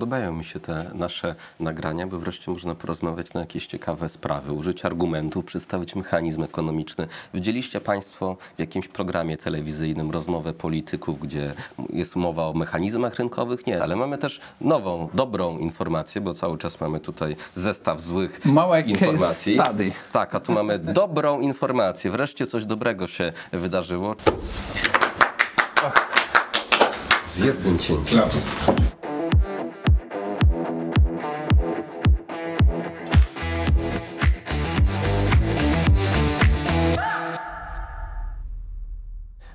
Podobają mi się te nasze nagrania, bo wreszcie można porozmawiać na jakieś ciekawe sprawy, użyć argumentów, przedstawić mechanizm ekonomiczny. Widzieliście Państwo w jakimś programie telewizyjnym rozmowę polityków, gdzie jest mowa o mechanizmach rynkowych? Nie, ale mamy też nową, dobrą informację, bo cały czas mamy tutaj zestaw złych Małe informacji. case study. Tak, a tu mamy dobrą informację. Wreszcie coś dobrego się wydarzyło. Z jednym cięciem.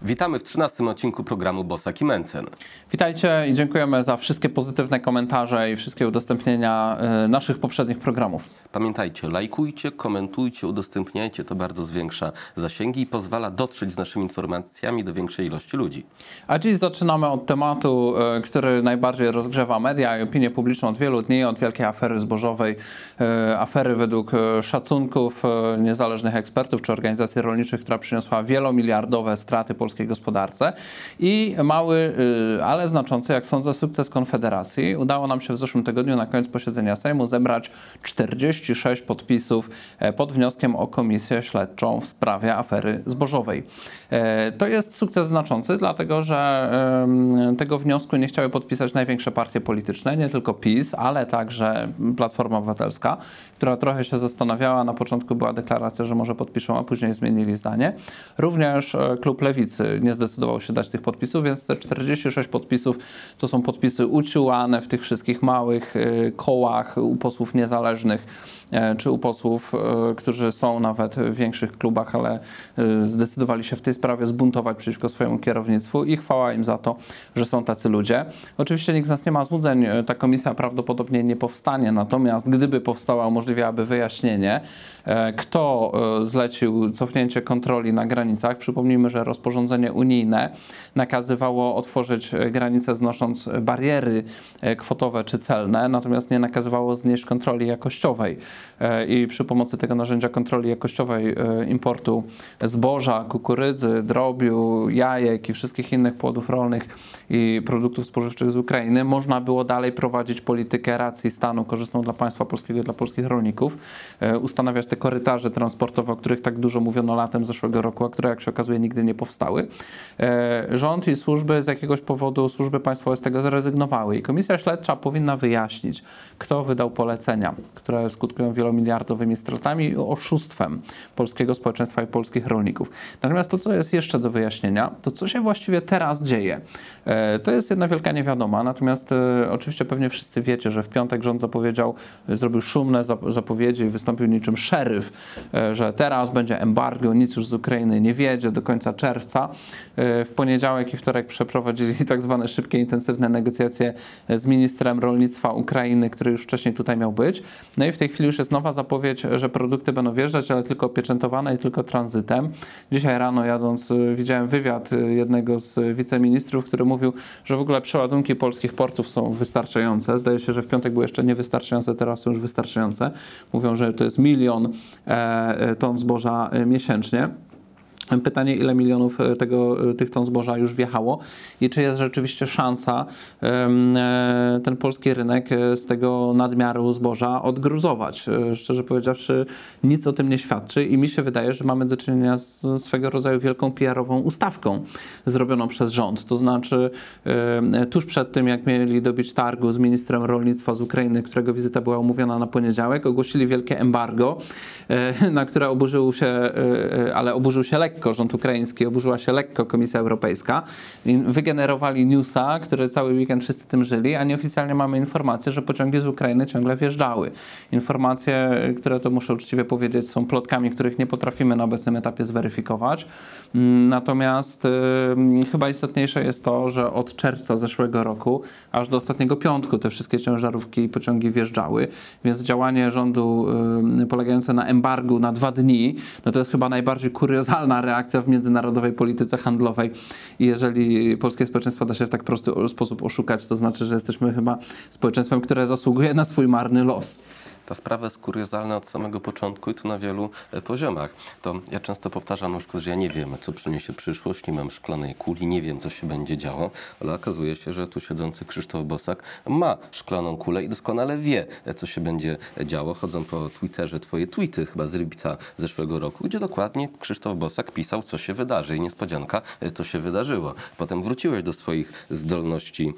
Witamy w 13 odcinku programu Bosak i Mencen. Witajcie i dziękujemy za wszystkie pozytywne komentarze i wszystkie udostępnienia y, naszych poprzednich programów. Pamiętajcie, lajkujcie, komentujcie, udostępniajcie, to bardzo zwiększa zasięgi i pozwala dotrzeć z naszymi informacjami do większej ilości ludzi. A dziś zaczynamy od tematu, y, który najbardziej rozgrzewa media i opinię publiczną od wielu dni, od wielkiej afery zbożowej, y, afery według szacunków niezależnych ekspertów czy organizacji rolniczych, która przyniosła wielomiliardowe straty polskiej gospodarce i mały, y, ale znaczący, jak sądzę, sukces Konfederacji. Udało nam się w zeszłym tygodniu na koniec posiedzenia Sejmu zebrać 46 podpisów e, pod wnioskiem o komisję śledczą w sprawie afery zbożowej. E, To jest sukces znaczący, dlatego że tego wniosku nie chciały podpisać największe partie polityczne, nie tylko PiS, ale także Platforma Obywatelska, która trochę się zastanawiała. Na początku była deklaracja, że może podpiszą, a później zmienili zdanie. Również e, klub Lewicy nie zdecydował się dać tych podpisów, więc te 46 podpisów to są podpisy uciułane w tych wszystkich małych e, kołach u posłów niezależnych e, czy u posłów, którzy są nawet w większych klubach, ale zdecydowali się w tej sprawie zbuntować przeciwko swojemu kierownictwu i chwała im za to, że są tacy ludzie. Oczywiście nikt z nas nie ma złudzeń, ta komisja prawdopodobnie nie powstanie, natomiast gdyby powstała, umożliwiałaby wyjaśnienie, kto e, zlecił cofnięcie kontroli na granicach. Przypomnijmy, że rozporządzenie unijne nakazywało otworzyć e, granice znosząc bariery e, kwotowe czy celne, natomiast nie nakazywało znieść kontroli jakościowej. E, I przy pomocy tego narzędzia kontroli jakościowej e, importu zboża, kukurydzy, drobiu, jajek i wszystkich innych płodów rolnych i produktów spożywczych z Ukrainy można było dalej prowadzić politykę racji stanu korzystną dla państwa polskiego i dla polskich rolników, e, ustanawiać te korytarze transportowe, o których tak dużo mówiono latem zeszłego roku, a które jak się okazuje nigdy nie powstały. E, Rząd i służby z jakiegoś powodu, służby państwowe z tego zrezygnowały i komisja śledcza powinna wyjaśnić, kto wydał polecenia, które skutkują wielomiliardowymi stratami i oszustwem polskiego społeczeństwa i polskich rolników. Natomiast to, co jest jeszcze do wyjaśnienia, to co się właściwie teraz dzieje. E, To jest jedna wielka niewiadoma, natomiast e, oczywiście pewnie wszyscy wiecie, że w piątek rząd zapowiedział, e, zrobił szumne zap- zapowiedzi wystąpił niczym szeryf, że teraz będzie embargo, nic już z Ukrainy nie wiedzie do końca czerwca. W poniedziałek i wtorek przeprowadzili tak zwane szybkie, intensywne negocjacje z ministrem rolnictwa Ukrainy, który już wcześniej tutaj miał być. No i w tej chwili już jest nowa zapowiedź, że produkty będą wjeżdżać, ale tylko opieczętowane i tylko tranzytem. Dzisiaj rano jadąc widziałem wywiad jednego z wiceministrów, który mówił, że w ogóle przeładunki polskich portów są wystarczające. Zdaje się, że w piątek były jeszcze niewystarczające, teraz są już wystarczające. Mówią, że to jest milion e, e, ton zboża e, miesięcznie. Pytanie, ile milionów e, tego, e, tych ton zboża już wjechało i czy jest rzeczywiście szansa e, ten polski rynek z tego nadmiaru zboża odgruzować. Szczerze powiedziawszy, nic o tym nie świadczy i mi się wydaje, że mamy do czynienia z swego rodzaju wielką PR-ową ustawką zrobioną przez rząd. To znaczy, tuż przed tym, jak mieli dobić targu z ministrem rolnictwa z Ukrainy, którego wizyta była umówiona na poniedziałek, ogłosili wielkie embargo, na które oburzył się, ale oburzył się lekko rząd ukraiński, oburzyła się lekko Komisja Europejska. Wygenerowali newsa, który cały weekend wszyscy tym żyli, a nieoficjalnie mamy informację, że pociągi z Ukrainy ciągle wjeżdżały. Informacje, które to muszę uczciwie powiedzieć, są plotkami, których nie potrafimy na obecnym etapie zweryfikować. Mm, Natomiast e, chyba istotniejsze jest to, że od czerwca zeszłego roku aż do ostatniego piątku te wszystkie ciężarówki i pociągi wjeżdżały, więc działanie rządu y, polegające na embargu na dwa dni, no to jest chyba najbardziej kuriozalna reakcja w międzynarodowej polityce handlowej. I jeżeli polskie społeczeństwo da się w tak prosty sposób oszukać, to znaczy, że jesteśmy chyba społeczeństwem, które zasługuje na swój marny los. Ta sprawa jest kuriozalna od samego początku i to na wielu e, poziomach. To ja często powtarzam na przykład, że ja nie wiem, co przyniesie przyszłość, nie mam szklanej kuli, nie wiem, co się będzie działo, ale okazuje się, że tu siedzący Krzysztof Bosak ma szklaną kulę i doskonale wie, e, co się będzie działo. Chodzą po Twitterze twoje tweety chyba z lipca zeszłego roku, gdzie dokładnie Krzysztof Bosak pisał, co się wydarzy i niespodzianka, e, to się wydarzyło. Potem wróciłeś do swoich zdolności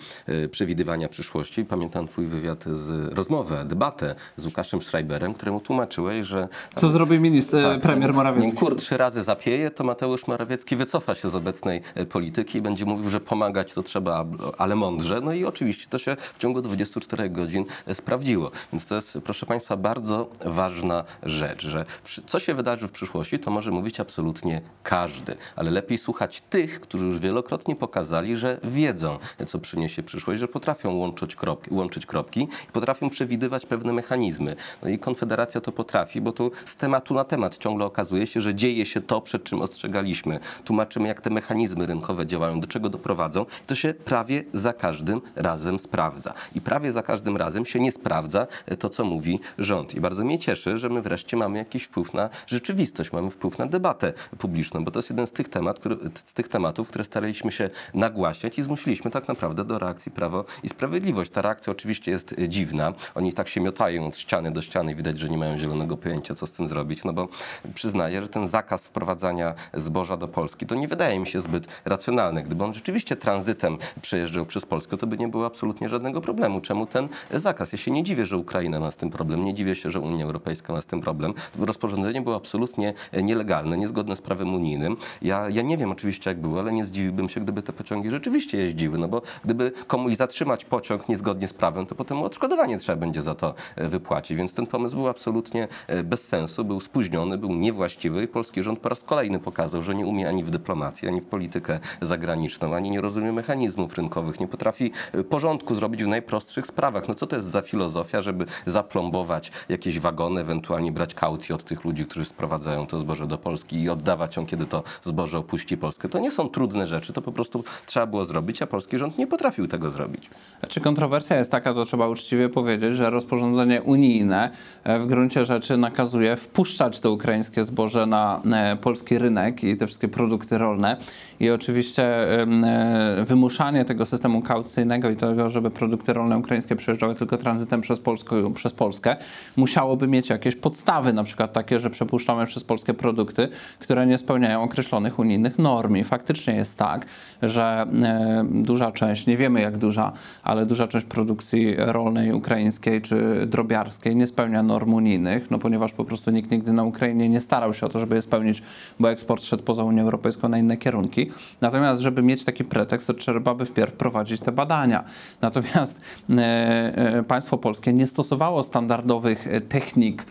przewidywania przyszłości. Pamiętam twój wywiad z rozmowę, debatę z Łukaszem Schreiberem, któremu tłumaczyłeś, że Co zrobi minister, tak, premier nim Morawiecki? kur trzy razy zapieje, to Mateusz Morawiecki wycofa się z obecnej e, polityki i będzie mówił, że pomagać to trzeba, ale mądrze. No i oczywiście to się w ciągu 24 godzin e, sprawdziło. Więc to jest, proszę Państwa, bardzo ważna rzecz, że co się wydarzy w przyszłości, to może mówić absolutnie każdy, ale lepiej słuchać tych, którzy już wielokrotnie pokazali, że wiedzą, co przyniesie przyszłość, że potrafią łączyć kropki, łączyć kropki i potrafią przewidywać pewne mechanizmy. No i Konfederacja to potrafi, bo tu z tematu na temat ciągle okazuje się, że dzieje się to, przed czym ostrzegaliśmy. Tłumaczymy, jak te mechanizmy rynkowe działają, do czego doprowadzą. To się prawie za każdym razem sprawdza. I prawie za każdym razem się nie sprawdza e, to, co mówi rząd. I bardzo mnie cieszy, że my wreszcie mamy jakiś wpływ na rzeczywistość, mamy wpływ na debatę publiczną, bo to jest jeden z tych, temat, który, z tych tematów, które staraliśmy się nagłaśniać i zmusiliśmy tak naprawdę do reakcji Prawo i Sprawiedliwość. Ta reakcja oczywiście jest e, dziwna. Oni tak się miotają od ściany do ściany widać, że nie mają zielonego pojęcia, co z tym zrobić, no bo przyznaję, że ten zakaz wprowadzania zboża do Polski, to nie wydaje mi się zbyt racjonalny. Gdyby on rzeczywiście tranzytem przejeżdżał przez Polskę, to by nie było absolutnie żadnego problemu. Czemu ten zakaz? Ja się nie dziwię, że Ukraina ma z tym problem, nie dziwię się, że Unia Europejska ma z tym problem. Rozporządzenie było absolutnie nielegalne, niezgodne z prawem unijnym. Ja, ja nie wiem oczywiście jak było, ale nie zdziwiłbym się, gdyby te pociągi rzeczywiście jeździły, no bo gdyby komuś zatrzymać pociąg niezgodnie z prawem, to potem odszkodowanie trzeba będzie za to e, Więc ten pomysł był absolutnie e, bez sensu, był spóźniony, był niewłaściwy i polski rząd po raz kolejny pokazał, że nie umie ani w dyplomacji, ani w politykę zagraniczną, ani nie rozumie mechanizmów rynkowych, nie potrafi e, porządku zrobić w najprostszych sprawach. No co to jest za filozofia, żeby zaplombować jakieś wagony, ewentualnie brać kaucję od tych ludzi, którzy sprowadzają to zboże do Polski i oddawać ją, kiedy to zboże opuści Polskę. To nie są trudne rzeczy, to po prostu trzeba było zrobić, a polski rząd nie potrafił tego zrobić. Czy kontrowersja jest taka, to trzeba uczciwie powiedzieć, że rozporządzenie unijne e, w gruncie rzeczy nakazuje wpuszczać to ukraińskie zboże na e, polski rynek i te wszystkie produkty rolne. I oczywiście e, wymuszanie tego systemu kaucyjnego i tego, żeby produkty rolne ukraińskie przejeżdżały tylko tranzytem przez, Polskę, przez Polskę, musiałoby mieć jakieś podstawy, na przykład takie, że przepuszczamy przez Polskę produkty, które nie spełniają określonych unijnych norm. I faktycznie jest tak, że e, duża część, nie wiemy jak duża, ale duża część produkcji rolnej ukraińskiej czy drobiarskiej nie spełnia norm unijnych, no ponieważ po prostu nikt nigdy na Ukrainie nie starał się o to, żeby je spełnić, bo eksport szedł poza Unię Europejską na inne kierunki. Natomiast, żeby mieć taki pretekst, to trzeba by wpierw prowadzić te badania. Natomiast e, e, państwo polskie nie stosowało standardowych e, technik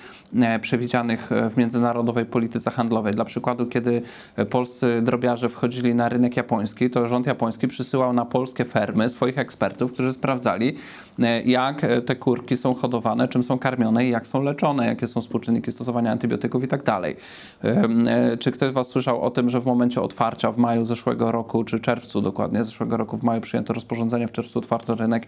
przewidzianych e, w międzynarodowej polityce handlowej. Dla przykładu, kiedy e, polscy drobiarze wchodzili na rynek japoński, to rząd japoński przysyłał na polskie fermy swoich ekspertów, którzy sprawdzali, e, jak e, te kurki są hodowane, czym są karmione i jak są leczone, jakie są współczynniki stosowania antybiotyków i tak dalej. E, Czy ktoś z Was słyszał o tym, że w momencie otwarcia w maju zeszłego roku, czy czerwcu dokładnie zeszłego roku, w maju przyjęto rozporządzenie, w czerwcu otwarto rynek,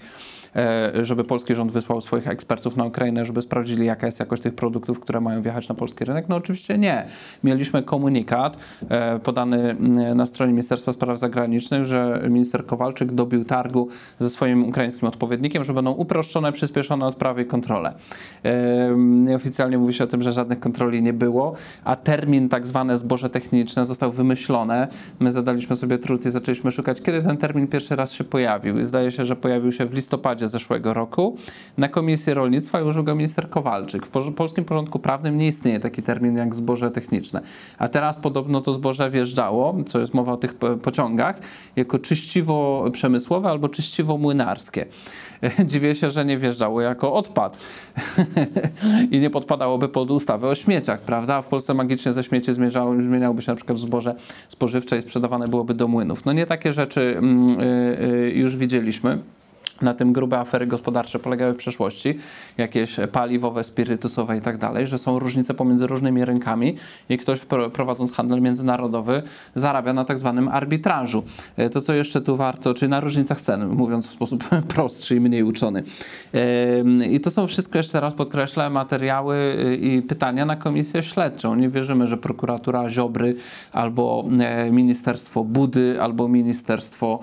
e, żeby polski rząd wysłał swoich ekspertów na Ukrainę, żeby sprawdzili, jaka jest jakość tych produktów, które mają wjechać na polski rynek? No oczywiście nie. Mieliśmy komunikat e, podany mm, na stronie Ministerstwa Spraw Zagranicznych, że minister Kowalczyk dobił targu ze swoim ukraińskim odpowiednikiem, że będą uproszczone, przyspieszone odprawy i kontrole. E, Nieoficjalnie mówi się o tym, że żadnych kontroli nie było, a termin tak zwane zboże techniczne został wymyślony. My zadaliśmy sobie trud i zaczęliśmy szukać, kiedy ten termin pierwszy raz się pojawił. I zdaje się, że pojawił się w listopadzie zeszłego roku. Na Komisji Rolnictwa i użył go minister Kowalczyk. W polskim porządku prawnym nie istnieje taki termin jak zboże techniczne. A teraz podobno to zboże wjeżdżało, co jest mowa o tych po- pociągach, jako czyściwo przemysłowe albo czyściwo młynarskie. Dziwię się, że nie wjeżdżało jako odpad i nie podpadałoby pod ustawę o śmieciach, prawda? W Polsce magicznie ze śmieci zmierzało, zmieniałoby się na przykład zboże spożywcze i sprzedawane byłoby do młynów. No nie takie rzeczy mm, y, y, już widzieliśmy. Na tym grube afery gospodarcze polegały w przeszłości, jakieś paliwowe, spirytusowe i tak dalej, że są różnice pomiędzy różnymi rynkami i ktoś prowadząc handel międzynarodowy zarabia na tak zwanym arbitrażu. E, To, co jeszcze tu warto, czyli na różnicach cen, mówiąc w sposób prostszy i mniej uczony. I to są wszystko, jeszcze raz podkreślę, materiały y, i pytania na komisję śledczą. Nie wierzymy, że prokuratura Ziobry albo e, Ministerstwo Budy, albo Ministerstwo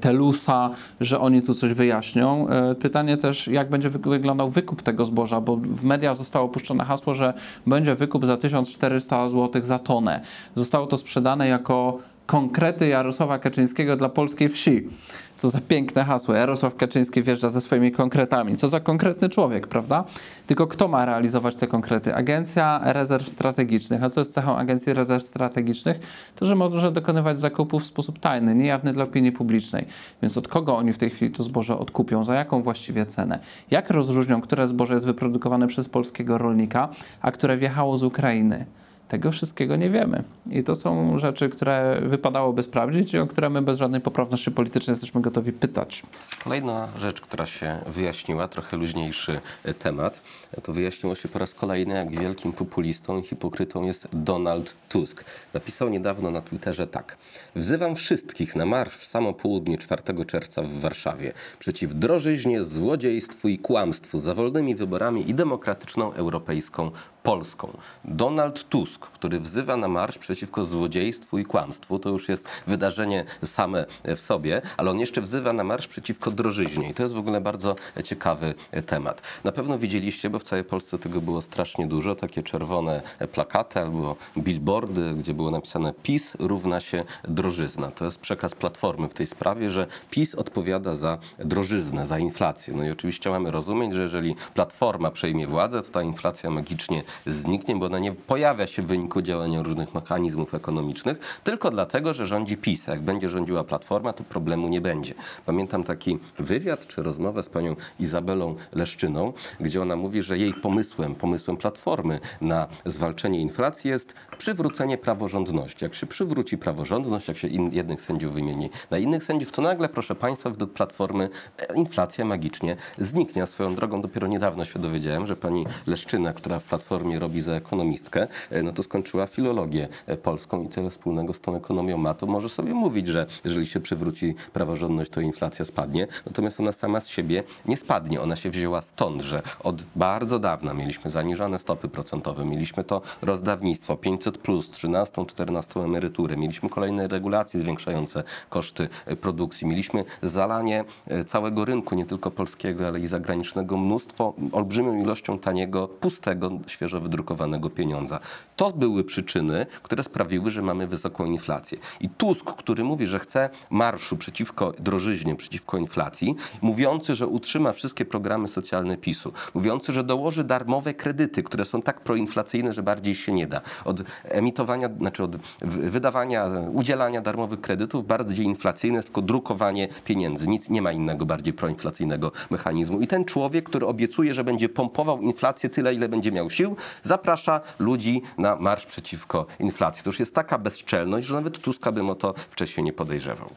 Telusa, że oni tu coś wyjaśnią. E, Pytanie też, jak będzie wy- wyglądał wykup tego zboża, bo w mediach zostało puszczone hasło, że będzie wykup za 1400 zł za tonę. Zostało to sprzedane jako konkrety Jarosława Kaczyńskiego dla polskiej wsi. Co za piękne hasło. Jarosław Kaczyński wjeżdża ze swoimi konkretami. Co za konkretny człowiek, prawda? Tylko kto ma realizować te konkrety? Agencja Rezerw Strategicznych. A co jest cechą Agencji Rezerw Strategicznych? To, że może dokonywać zakupów w sposób tajny, niejawny dla opinii publicznej. Więc od kogo oni w tej chwili to zboże odkupią? Za jaką właściwie cenę? Jak rozróżnią, które zboże jest wyprodukowane przez polskiego rolnika, a które wjechało z Ukrainy? Tego wszystkiego nie wiemy. I to są rzeczy, które wypadałoby sprawdzić i o które my bez żadnej poprawności politycznej jesteśmy gotowi pytać. Kolejna rzecz, która się wyjaśniła, trochę luźniejszy temat, to wyjaśniło się po raz kolejny, jak wielkim populistą i hipokrytą jest Donald Tusk. Napisał niedawno na Twitterze tak. Wzywam wszystkich na marsz w samo południe 4 czerwca w Warszawie przeciw drożyźnie, złodziejstwu i kłamstwu za wolnymi wyborami i demokratyczną europejską Polską. Donald Tusk, który wzywa na marsz przeciwko złodziejstwu i kłamstwu, to już jest wydarzenie same w sobie, ale on jeszcze wzywa na marsz przeciwko drożyźnie. I to jest w ogóle bardzo ciekawy temat. Na pewno widzieliście, bo w całej Polsce tego było strasznie dużo, takie czerwone plakaty albo billboardy, gdzie było napisane PiS równa się drożyzna. To jest przekaz Platformy w tej sprawie, że PiS odpowiada za drożyznę, za inflację. No i oczywiście mamy rozumieć, że jeżeli Platforma przejmie władzę, to ta inflacja magicznie zniknie, bo ona nie pojawia się w wyniku działania różnych mechanizmów ekonomicznych, tylko dlatego, że rządzi PiS. Jak będzie rządziła Platforma, to problemu nie będzie. Pamiętam taki wywiad czy rozmowę z panią Izabelą Leszczyną, gdzie ona mówi, że jej pomysłem, pomysłem Platformy na zwalczenie inflacji jest przywrócenie praworządności. Jak się przywróci praworządność, jak się in, jednych sędziów wymieni na innych sędziów, to nagle, proszę państwa, według Platformy e, inflacja magicznie zniknie. A swoją drogą dopiero niedawno się dowiedziałem, że pani Leszczyna, która w Platformie robi za ekonomistkę, e, no to skończyła filologię e, polską i tyle wspólnego z tą ekonomią ma, to może sobie mówić, że jeżeli się przywróci praworządność, to inflacja spadnie. Natomiast ona sama z siebie nie spadnie. Ona się wzięła stąd, że od bardzo dawna mieliśmy zaniżane stopy procentowe, mieliśmy to rozdawnictwo 500, plus, 13, 14 emeryturę, mieliśmy kolejne regulacje zwiększające koszty e, produkcji, mieliśmy zalanie całego rynku, nie tylko polskiego, ale i zagranicznego, mnóstwo, olbrzymią ilością taniego, pustego, świeżo wydrukowanego pieniądza. To były przyczyny, które sprawiły, że mamy wysoką inflację. I Tusk, który mówi, że chce marszu przeciwko drożyźnie, przeciwko inflacji, mówiący, że utrzyma wszystkie programy socjalne PiSu, mówiący, że dołoży darmowe kredyty, które są tak proinflacyjne, że bardziej się nie da. Od emitowania, znaczy od wydawania, udzielania darmowych kredytów bardziej inflacyjne jest tylko drukowanie pieniędzy. Nic nie ma innego bardziej proinflacyjnego mechanizmu. I ten człowiek, który obiecuje, że będzie pompował inflację tyle, ile będzie miał sił, zaprasza ludzi na marsz przeciwko inflacji. To już jest taka bezczelność, że nawet Tuska bym o to wcześniej nie podejrzewał.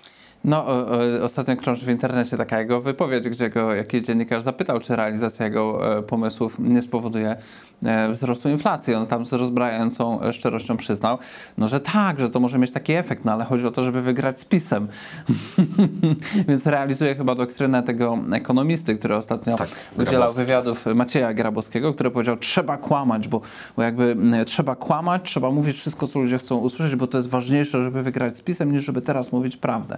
No, o, o, ostatnio krąży w internecie taka jego wypowiedź, gdzie go jakiś dziennikarz zapytał, czy realizacja jego e, pomysłów nie spowoduje e, wzrostu inflacji. On tam z rozbrajającą e, szczerością przyznał, no, że tak, że to może mieć taki efekt, no ale chodzi o to, żeby wygrać z PiSem. Więc realizuje chyba doktrynę tego ekonomisty, który ostatnio Tak, udzielał Grabowski. wywiadów Macieja Grabowskiego, który powiedział, trzeba kłamać, bo, bo jakby m, trzeba kłamać, trzeba mówić wszystko, co ludzie chcą usłyszeć, bo to jest ważniejsze, żeby wygrać z PiSem, niż żeby teraz mówić prawdę.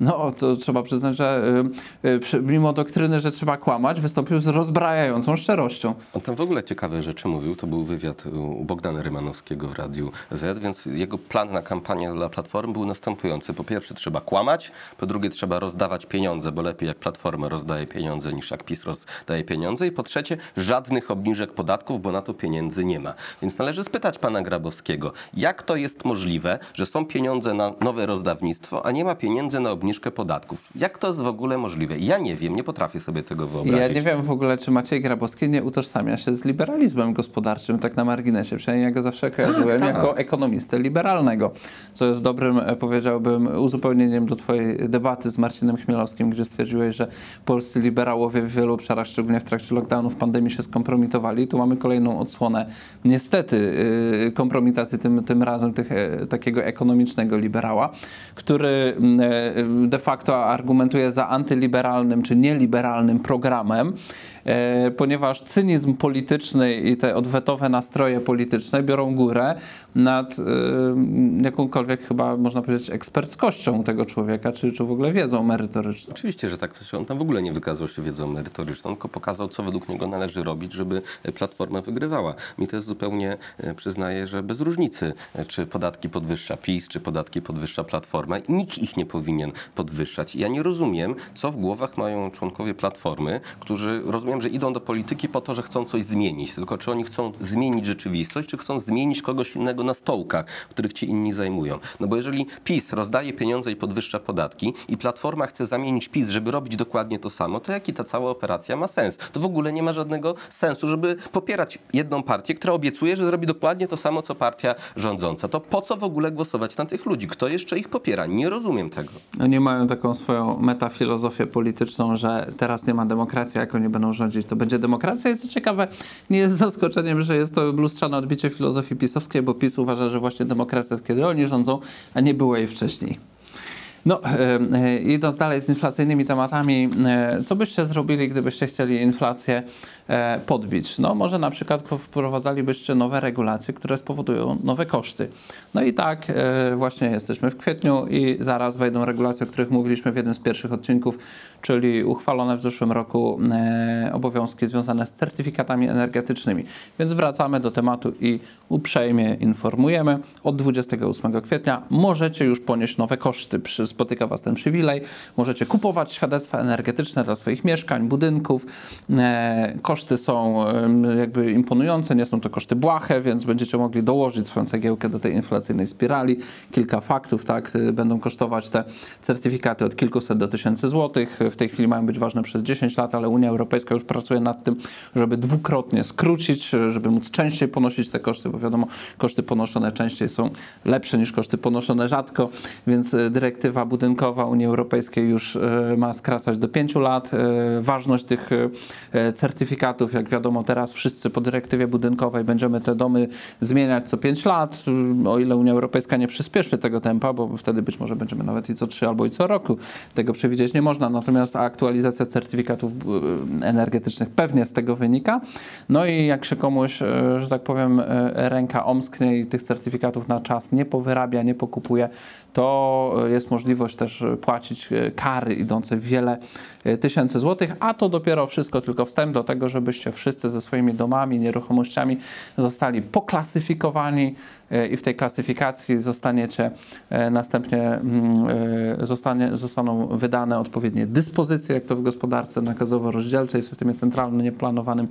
No, to trzeba przyznać, że y, y, mimo doktryny, że trzeba kłamać, wystąpił z rozbrajającą szczerością. On tam w ogóle ciekawe rzeczy mówił. To był wywiad u Bogdana Rymanowskiego w Radiu Z, więc jego plan na kampanię dla Platformy był następujący. Po pierwsze trzeba kłamać, po drugie trzeba rozdawać pieniądze, bo lepiej jak Platforma rozdaje pieniądze niż jak PiS rozdaje pieniądze i po trzecie żadnych obniżek podatków, bo na to pieniędzy nie ma. Więc należy spytać pana Grabowskiego, jak to jest możliwe, że są pieniądze na nowe rozdawnictwo, a nie ma pieniędzy na obniżkę obniżkę podatków. Jak to jest w ogóle możliwe? Ja nie wiem, nie potrafię sobie tego wyobrazić. Ja nie wiem w ogóle, czy Maciej Grabowski nie utożsamia się z liberalizmem gospodarczym, tak na marginesie. Przynajmniej ja go zawsze kojarzyłem tak. jako ekonomistę liberalnego, co jest dobrym, e, powiedziałbym, uzupełnieniem do twojej debaty z Marcinem Chmielowskim, gdzie stwierdziłeś, że polscy liberałowie w wielu obszarach, szczególnie w trakcie lockdownów, pandemii się skompromitowali. Tu mamy kolejną odsłonę, niestety, yy, kompromitacji tym, tym razem tych, e, takiego ekonomicznego liberała, który e, de facto argumentuje za antyliberalnym czy nieliberalnym programem, ponieważ cynizm polityczny i te odwetowe nastroje polityczne biorą górę nad e, jakąkolwiek chyba, można powiedzieć, eksperckością tego człowieka, czy, czy w ogóle wiedzą merytoryczną. Oczywiście, że tak. On tam w ogóle nie wykazał się wiedzą merytoryczną, tylko pokazał, co według niego należy robić, żeby Platforma wygrywała. Mi to jest zupełnie, e, przyznaję, że bez różnicy, e, czy podatki podwyższa PiS, czy podatki podwyższa Platforma. Nikt ich nie powinien podwyższać. Ja nie rozumiem, co w głowach mają członkowie Platformy, którzy rozumiem, że idą do polityki po to, że chcą coś zmienić. Tylko czy oni chcą zmienić rzeczywistość, czy chcą zmienić kogoś innego na stołkach, których ci inni zajmują. No bo jeżeli PiS rozdaje pieniądze i podwyższa podatki i Platforma chce zamienić PiS, żeby robić dokładnie to samo, to jaki ta cała operacja ma sens? To w ogóle nie ma żadnego sensu, żeby popierać jedną partię, która obiecuje, że zrobi dokładnie to samo, co partia rządząca. To po co w ogóle głosować na tych ludzi? Kto jeszcze ich popiera? Nie rozumiem tego. Oni mają taką swoją metafilozofię polityczną, że teraz nie ma demokracji, jak oni będą rządzić, to będzie demokracja. I co ciekawe, nie jest zaskoczeniem, że jest to lustrzane odbicie filozofii pisowskiej, bo PiS uważa, że właśnie demokracja jest kiedy oni rządzą, a nie było jej wcześniej. No, e, e, idąc dalej z inflacyjnymi tematami, e, co byście zrobili, gdybyście chcieli inflację podbić? No, może na przykład wprowadzalibyście nowe regulacje, które spowodują nowe koszty. No i tak, właśnie jesteśmy w kwietniu i zaraz wejdą regulacje, o których mówiliśmy w jednym z pierwszych odcinków, czyli uchwalone w zeszłym roku e, obowiązki związane z certyfikatami energetycznymi. Więc wracamy do tematu i uprzejmie informujemy. Od 28 kwietnia możecie już ponieść nowe koszty. Spotyka Was ten przywilej. Możecie kupować świadectwa energetyczne dla swoich mieszkań, budynków. E, koszty są jakby imponujące, nie są to koszty błahe, więc będziecie mogli dołożyć swoją cegiełkę do tej inflacyjnej spirali. Kilka faktów, tak, y, będą kosztować te certyfikaty od kilkuset do tysięcy złotych. W tej chwili mają być ważne przez 10 lat, ale Unia Europejska już pracuje nad tym, żeby dwukrotnie skrócić, żeby móc częściej ponosić te koszty, bo wiadomo, koszty ponoszone częściej są lepsze niż koszty ponoszone rzadko, więc y, dyrektywa budynkowa Unii Europejskiej już y, ma skracać do 5 lat. Y, Ważność tych certyfikatów, jak wiadomo, teraz wszyscy po dyrektywie budynkowej będziemy te domy zmieniać co 5 lat, o ile Unia Europejska nie przyspieszy tego tempa, bo wtedy być może będziemy nawet i co 3 albo i co roku. Tego przewidzieć nie można, natomiast aktualizacja certyfikatów y, energetycznych pewnie z tego wynika. No i jak się komuś, y, że tak powiem, y, ręka omsknie i tych certyfikatów na czas nie powyrabia, nie pokupuje, to y, jest możliwość też y, płacić y, kary idące w wiele tysięcy złotych, a to dopiero wszystko tylko wstęp do tego, żebyście wszyscy ze swoimi domami, nieruchomościami zostali poklasyfikowani i w tej klasyfikacji zostaniecie następnie mm, zostanie, zostaną wydane odpowiednie dyspozycje, jak to w gospodarce nakazowo-rozdzielczej w systemie centralnym nieplanowanym.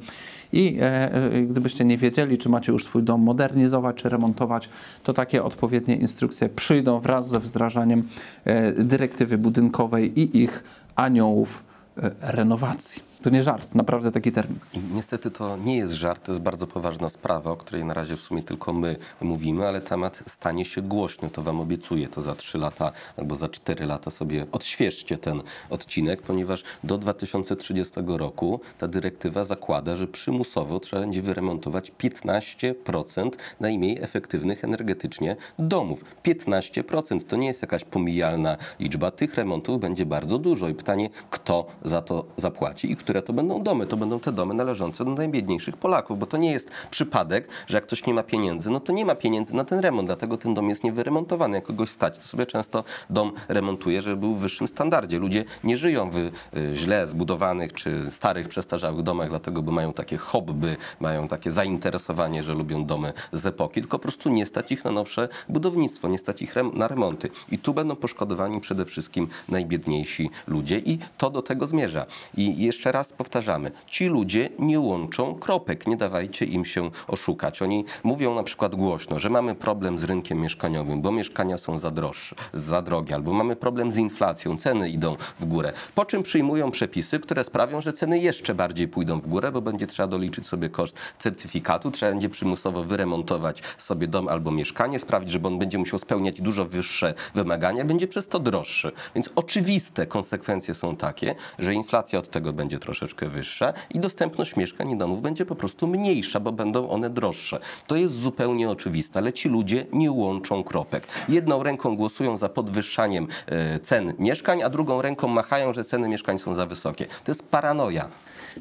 I e, e, gdybyście nie wiedzieli, czy macie już swój dom modernizować, czy remontować, to takie odpowiednie instrukcje przyjdą wraz ze wdrażaniem e, dyrektywy budynkowej i ich aniołów e, renowacji. To nie żart, naprawdę taki termin. Niestety to nie jest żart, to jest bardzo poważna sprawa, o której na razie w sumie tylko my mówimy, ale temat stanie się głośny, to wam obiecuję, to za 3 lata albo za 4 lata sobie odświeżcie ten odcinek, ponieważ do 2030 roku ta dyrektywa zakłada, że przymusowo trzeba będzie wyremontować 15% najmniej efektywnych energetycznie domów. 15% to nie jest jakaś pomijalna liczba, tych remontów będzie bardzo dużo i pytanie, kto za to zapłaci i które to będą domy. To będą te domy należące do najbiedniejszych Polaków, bo to nie jest przypadek, że jak ktoś nie ma pieniędzy, no to nie ma pieniędzy na ten remont, dlatego ten dom jest niewyremontowany. Jak kogoś stać, to sobie często dom remontuje, żeby był w wyższym standardzie. Ludzie nie żyją w y, źle zbudowanych czy starych, przestarzałych domach, dlatego bo mają takie hobby, mają takie zainteresowanie, że lubią domy z epoki, tylko po prostu nie stać ich na nowsze budownictwo, nie stać ich na remonty. I tu będą poszkodowani przede wszystkim najbiedniejsi ludzie i to do tego zmierza. I jeszcze raz raz powtarzamy, ci ludzie nie łączą kropek, nie dawajcie im się oszukać. Oni mówią na przykład głośno, że mamy problem z rynkiem mieszkaniowym, bo mieszkania są za droższe, za drogie, albo mamy problem z inflacją, ceny idą w górę. Po czym przyjmują przepisy, które sprawią, że ceny jeszcze bardziej pójdą w górę, bo będzie trzeba doliczyć sobie koszt certyfikatu, trzeba będzie przymusowo wyremontować sobie dom albo mieszkanie, sprawić, żeby on będzie musiał spełniać dużo wyższe wymagania, będzie przez to droższy. Więc oczywiste konsekwencje są takie, że inflacja od tego będzie troszeczkę wyższa i dostępność mieszkań i domów będzie po prostu mniejsza, bo będą one droższe. To jest zupełnie oczywiste, ale ci ludzie nie łączą kropek. Jedną ręką głosują za podwyższaniem e, cen mieszkań, a drugą ręką machają, że ceny mieszkań są za wysokie. To jest paranoja.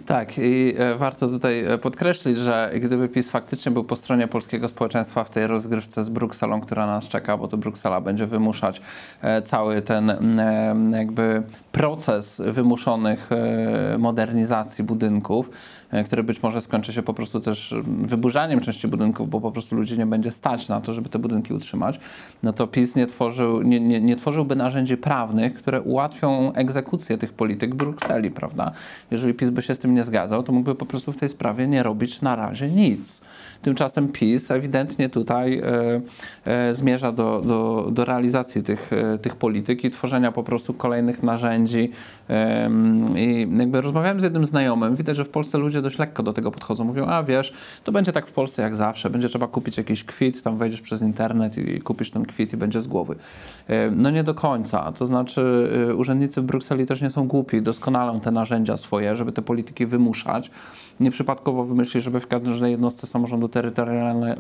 Tak, i e, warto tutaj e, podkreślić, że gdyby PiS faktycznie był po stronie polskiego społeczeństwa w tej rozgrywce z Brukselą, która nas czeka, bo to Bruksela będzie wymuszać cały ten mm, jakby proces wymuszonych e, modernizacji budynków, e, który być może skończy się po prostu też wyburzaniem części budynków, bo po prostu ludzi nie będzie stać na to, żeby te budynki utrzymać, no to PiS nie, tworzył, nie, nie, nie tworzyłby narzędzi prawnych, które ułatwią egzekucję tych polityk w Brukseli, prawda? Jeżeli PiS by się z tym nie zgadzał, to mógłby po prostu w tej sprawie nie robić na razie nic. Tymczasem PiS ewidentnie tutaj e, e, zmierza do, do, do realizacji tych, e, tych polityk i tworzenia po prostu kolejnych narzędzi. I jakby rozmawiałem z jednym znajomym, widać, że w Polsce ludzie dość lekko do tego podchodzą. Mówią, a wiesz, to będzie tak w Polsce jak zawsze, będzie trzeba kupić jakiś kwit, tam wejdziesz przez internet i, kupisz ten kwit i będzie z głowy. No nie do końca, to znaczy urzędnicy w Brukseli też nie są głupi, doskonalą te narzędzia swoje, żeby te polityki wymuszać. Nieprzypadkowo wymyśli, żeby w każdej jednostce samorządu terytorialne,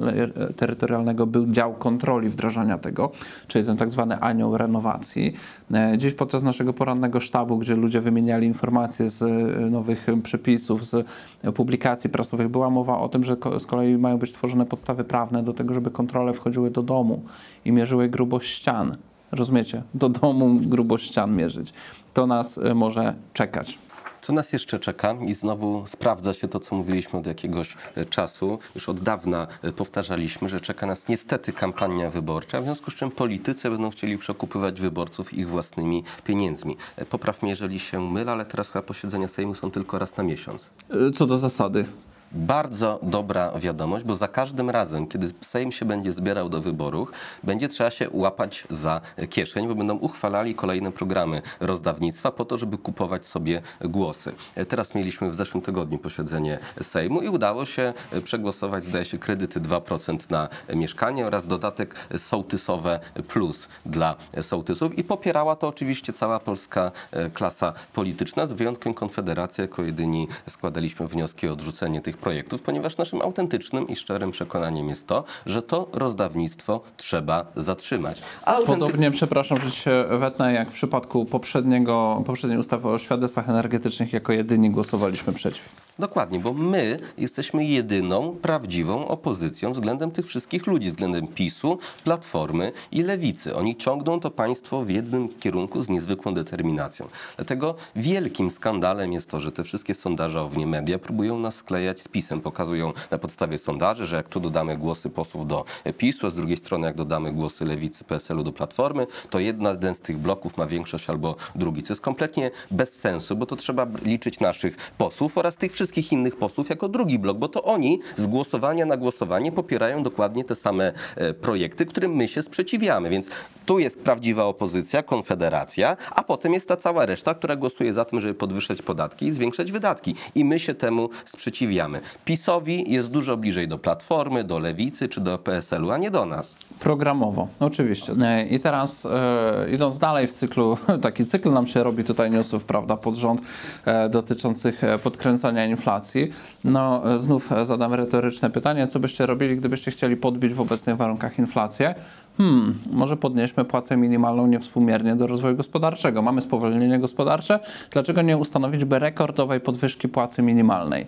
terytorialnego był dział kontroli wdrażania tego, czyli ten tak zwany anioł renowacji. E, Dziś podczas naszego porannego sztabu, gdzie ludzie wymieniali informacje z e, nowych przepisów, z publikacji prasowych, była mowa o tym, że z kolei mają być tworzone podstawy prawne do tego, żeby kontrole wchodziły do domu i mierzyły grubość ścian. Rozumiecie? Do domu grubość ścian mierzyć. To nas e, może czekać. Co nas jeszcze czeka? I znowu sprawdza się to, co mówiliśmy od jakiegoś e, czasu. Już od dawna e, powtarzaliśmy, że czeka nas niestety kampania wyborcza, w związku z czym politycy będą chcieli przekupywać wyborców ich własnymi pieniędzmi. E, Popraw mnie, jeżeli się mylę, ale teraz chyba posiedzenia Sejmu są tylko raz na miesiąc. Co do zasady. Bardzo dobra wiadomość, bo za każdym razem, kiedy Sejm się będzie zbierał do wyborów, będzie trzeba się łapać za kieszeń, bo będą uchwalali kolejne programy rozdawnictwa po to, żeby kupować sobie głosy. Teraz mieliśmy w zeszłym tygodniu posiedzenie Sejmu i udało się przegłosować, zdaje się, kredyty 2% na mieszkanie oraz dodatek sołtysowe plus dla sołtysów i popierała to oczywiście cała polska e, klasa polityczna, z wyjątkiem Konfederacji, jako jedyni składaliśmy wnioski o odrzucenie tych projektów, ponieważ naszym autentycznym i szczerym przekonaniem jest to, że to rozdawnictwo trzeba zatrzymać. Autenty- Podobnie, przepraszam, że się wetnę, jak w przypadku poprzedniego, poprzedniej ustawy o świadectwach energetycznych, jako jedyni głosowaliśmy przeciw. Dokładnie, bo my jesteśmy jedyną prawdziwą opozycją względem tych wszystkich ludzi, względem PiSu, Platformy i Lewicy. Oni ciągną to państwo w jednym kierunku z niezwykłą determinacją. Dlatego wielkim skandalem jest to, że te wszystkie sondażownie media próbują nas sklejać z PiSem. Pokazują na podstawie sondaży, że jak tu dodamy głosy posłów do PiSu, a z drugiej strony jak dodamy głosy Lewicy, PSL-u do Platformy, to jeden z tych bloków ma większość albo drugi, co jest kompletnie bez sensu, bo to trzeba liczyć naszych posłów oraz tych wszystkich innych posłów jako drugi blok, bo to oni z głosowania na głosowanie popierają dokładnie te same e, projekty, którym my się sprzeciwiamy. Więc tu jest prawdziwa opozycja, konfederacja, a potem jest ta cała reszta, która głosuje za tym, żeby podwyższać podatki i zwiększać wydatki. I my się temu sprzeciwiamy. PiSowi jest dużo bliżej do Platformy, do Lewicy czy do PSL-u, a nie do nas. Programowo, oczywiście. E, I teraz e, idąc dalej w cyklu, taki cykl nam się robi tutaj newsów, prawda, pod rząd e, dotyczących podkręcania inflacji. No e, znów e, zadam retoryczne pytanie, co byście robili, gdybyście chcieli podbić w obecnych warunkach inflację? Hmm, może podnieśmy płacę minimalną niewspółmiernie do rozwoju gospodarczego. Mamy spowolnienie gospodarcze, dlaczego nie ustanowić by rekordowej podwyżki płacy minimalnej?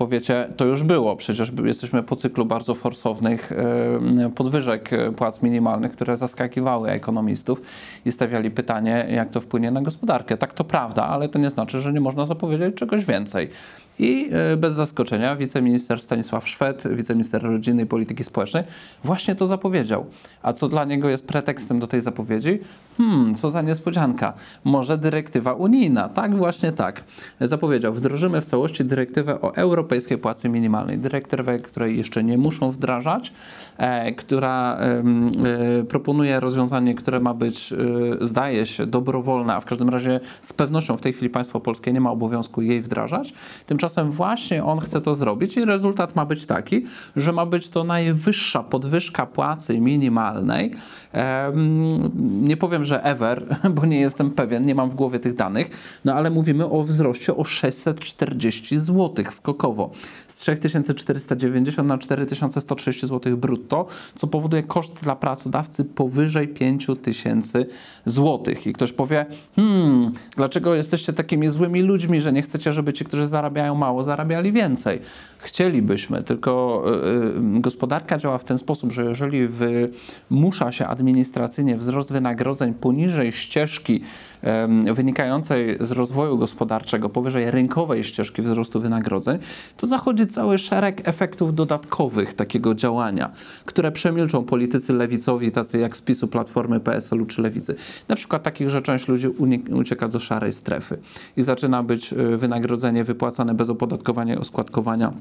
powiecie, to już było. Przecież jesteśmy po cyklu bardzo forsownych e, podwyżek płac minimalnych, które zaskakiwały ekonomistów i stawiali pytanie, jak to wpłynie na gospodarkę. Tak to prawda, ale to nie znaczy, że nie można zapowiedzieć czegoś więcej. I e, bez zaskoczenia wiceminister Stanisław Szwed, wiceminister rodziny i polityki społecznej, właśnie to zapowiedział. A co dla niego jest pretekstem do tej zapowiedzi? Hmm, co za niespodzianka. Może dyrektywa unijna. Tak, właśnie tak. Zapowiedział, wdrożymy w całości dyrektywę o europejskiej płacy minimalnej. Dyrektywę, której jeszcze nie muszą wdrażać, e, która e, proponuje rozwiązanie, które ma być, e, zdaje się, dobrowolne, a w każdym razie z pewnością w tej chwili państwo polskie nie ma obowiązku jej wdrażać. Tymczasem właśnie on chce to zrobić i rezultat ma być taki, że ma być to najwyższa podwyżka płacy minimalnej. Nie powiem, że ever, bo nie jestem pewien, nie mam w głowie tych danych, no ale mówimy o wzroście o 640 zł skokowo. Z 3490 na 4130 zł brutto, co powoduje koszt dla pracodawcy powyżej 5000 zł. I ktoś powie, hmm, dlaczego jesteście takimi złymi ludźmi, że nie chcecie, żeby ci, którzy zarabiają mało, zarabiali więcej? Chcielibyśmy, tylko y, y, gospodarka działa w ten sposób, że jeżeli wymusza się administracyjnie wzrost wynagrodzeń poniżej ścieżki wynikającej z rozwoju gospodarczego, powyżej rynkowej ścieżki wzrostu wynagrodzeń, to zachodzi cały szereg efektów dodatkowych takiego działania, które przemilczą politycy lewicowi, tacy jak z PiSu, Platformy, PSL-u czy Lewicy. Na przykład takich, że część ludzi ucieka do szarej strefy i zaczyna być y, wynagrodzenie wypłacane bez opodatkowania i oskładkowania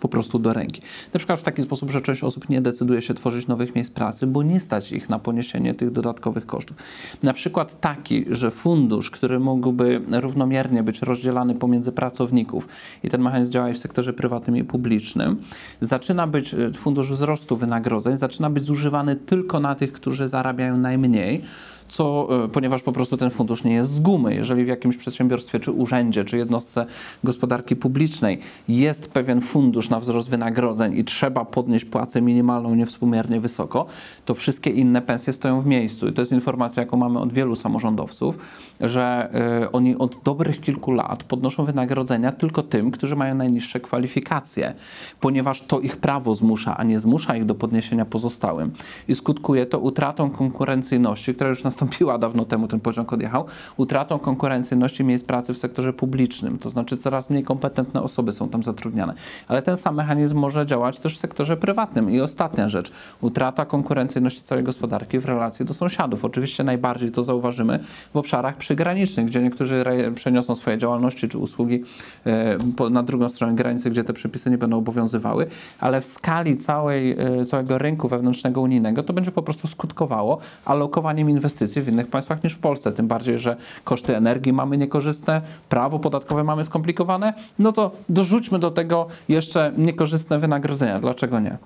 po prostu do ręki. Na przykład w taki sposób, że część osób nie decyduje się tworzyć nowych miejsc pracy, bo nie stać ich na poniesienie tych dodatkowych kosztów. Na przykład taki, że fundusz, który mógłby równomiernie być rozdzielany pomiędzy pracowników i ten mechanizm działa i w sektorze prywatnym i publicznym, zaczyna być e, fundusz wzrostu wynagrodzeń, zaczyna być zużywany tylko na tych, którzy zarabiają najmniej, co, e, ponieważ po prostu ten fundusz nie jest z gumy. Jeżeli w jakimś przedsiębiorstwie, czy urzędzie, czy jednostce gospodarki publicznej jest pewien fundusz na wzrost wynagrodzeń i trzeba podnieść płacę minimalną niewspółmiernie wysoko, to wszystkie inne pensje stoją w miejscu. I to jest informacja, jaką mamy od wielu samorządowców, że e, oni od dobrych kilku lat podnoszą wynagrodzenia tylko tym, którzy mają najniższe kwalifikacje, ponieważ to ich prawo zmusza, a nie zmusza ich do podniesienia pozostałym. I skutkuje to utratą konkurencyjności, która już nastąpiła dawno temu, ten pociąg odjechał, utratą konkurencyjności miejsc pracy w sektorze publicznym. To znaczy coraz mniej kompetentne osoby są tam zatrudniane. Ale ten sam mechanizm może działać też w sektorze prywatnym. I ostatnia rzecz, utrata konkurencyjności całej gospodarki w relacji do sąsiadów. Oczywiście najbardziej to zauważymy w obszarach przygranicznych, gdzie niektórzy przeniosą swoje działalności czy usługi e, na drugą stronę granicy, gdzie te przepisy nie będą obowiązywały, ale w skali całej, e, całego rynku wewnętrznego unijnego to będzie po prostu skutkowało alokowaniem inwestycji w innych państwach niż w Polsce. Tym bardziej, że koszty energii mamy niekorzystne, prawo podatkowe mamy skomplikowane, no to dorzućmy do tego jeszcze niekorzystne wynagrodzenia. Dlaczego nie?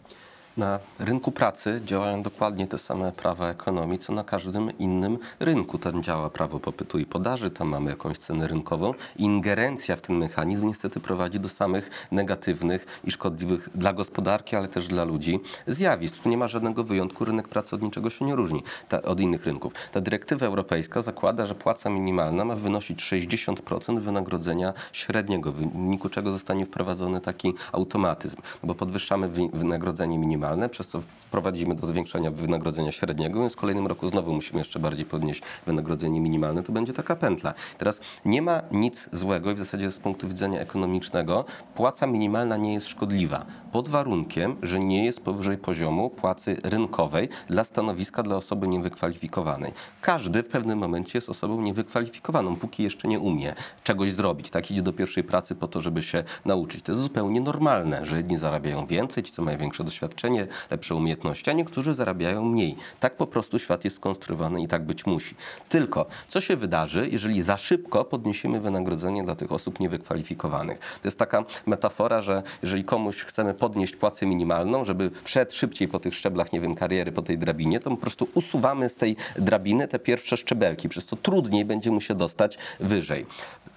Na rynku pracy działają dokładnie te same prawa ekonomii, co na każdym innym rynku. Tam działa prawo popytu i podaży, tam mamy jakąś cenę rynkową. Ingerencja w ten mechanizm niestety prowadzi do samych negatywnych i szkodliwych dla gospodarki, ale też dla ludzi zjawisk. Tu nie ma żadnego wyjątku, rynek pracy od niczego się nie różni ta, od innych rynków. Ta dyrektywa europejska zakłada, że płaca minimalna ma wynosić 60% wynagrodzenia średniego, w wyniku czego zostanie wprowadzony taki automatyzm, no bo podwyższamy wy- wynagrodzenie minimalne, przez co prowadzimy do zwiększenia wynagrodzenia średniego, więc w kolejnym roku znowu musimy jeszcze bardziej podnieść wynagrodzenie minimalne, to będzie taka pętla. Teraz nie ma nic złego i w zasadzie z punktu widzenia ekonomicznego płaca minimalna nie jest szkodliwa, pod warunkiem, że nie jest powyżej poziomu płacy rynkowej dla stanowiska dla osoby niewykwalifikowanej. Każdy w pewnym momencie jest osobą niewykwalifikowaną, póki jeszcze nie umie czegoś zrobić. Tak idzie do pierwszej pracy po to, żeby się nauczyć. To jest zupełnie normalne, że jedni zarabiają więcej, ci co mają większe doświadczenie, lepsze umiejętności, a niektórzy zarabiają mniej. Tak po prostu świat jest skonstruowany i tak być musi. Tylko co się wydarzy, jeżeli za szybko podniesiemy wynagrodzenie dla tych osób niewykwalifikowanych? To jest taka metafora, że jeżeli komuś chcemy podnieść płacę minimalną, żeby wszedł szybciej po tych szczeblach, nie wiem, kariery, po tej drabinie, to po prostu usuwamy z tej drabiny te pierwsze szczebelki, przez co trudniej będzie mu się dostać wyżej.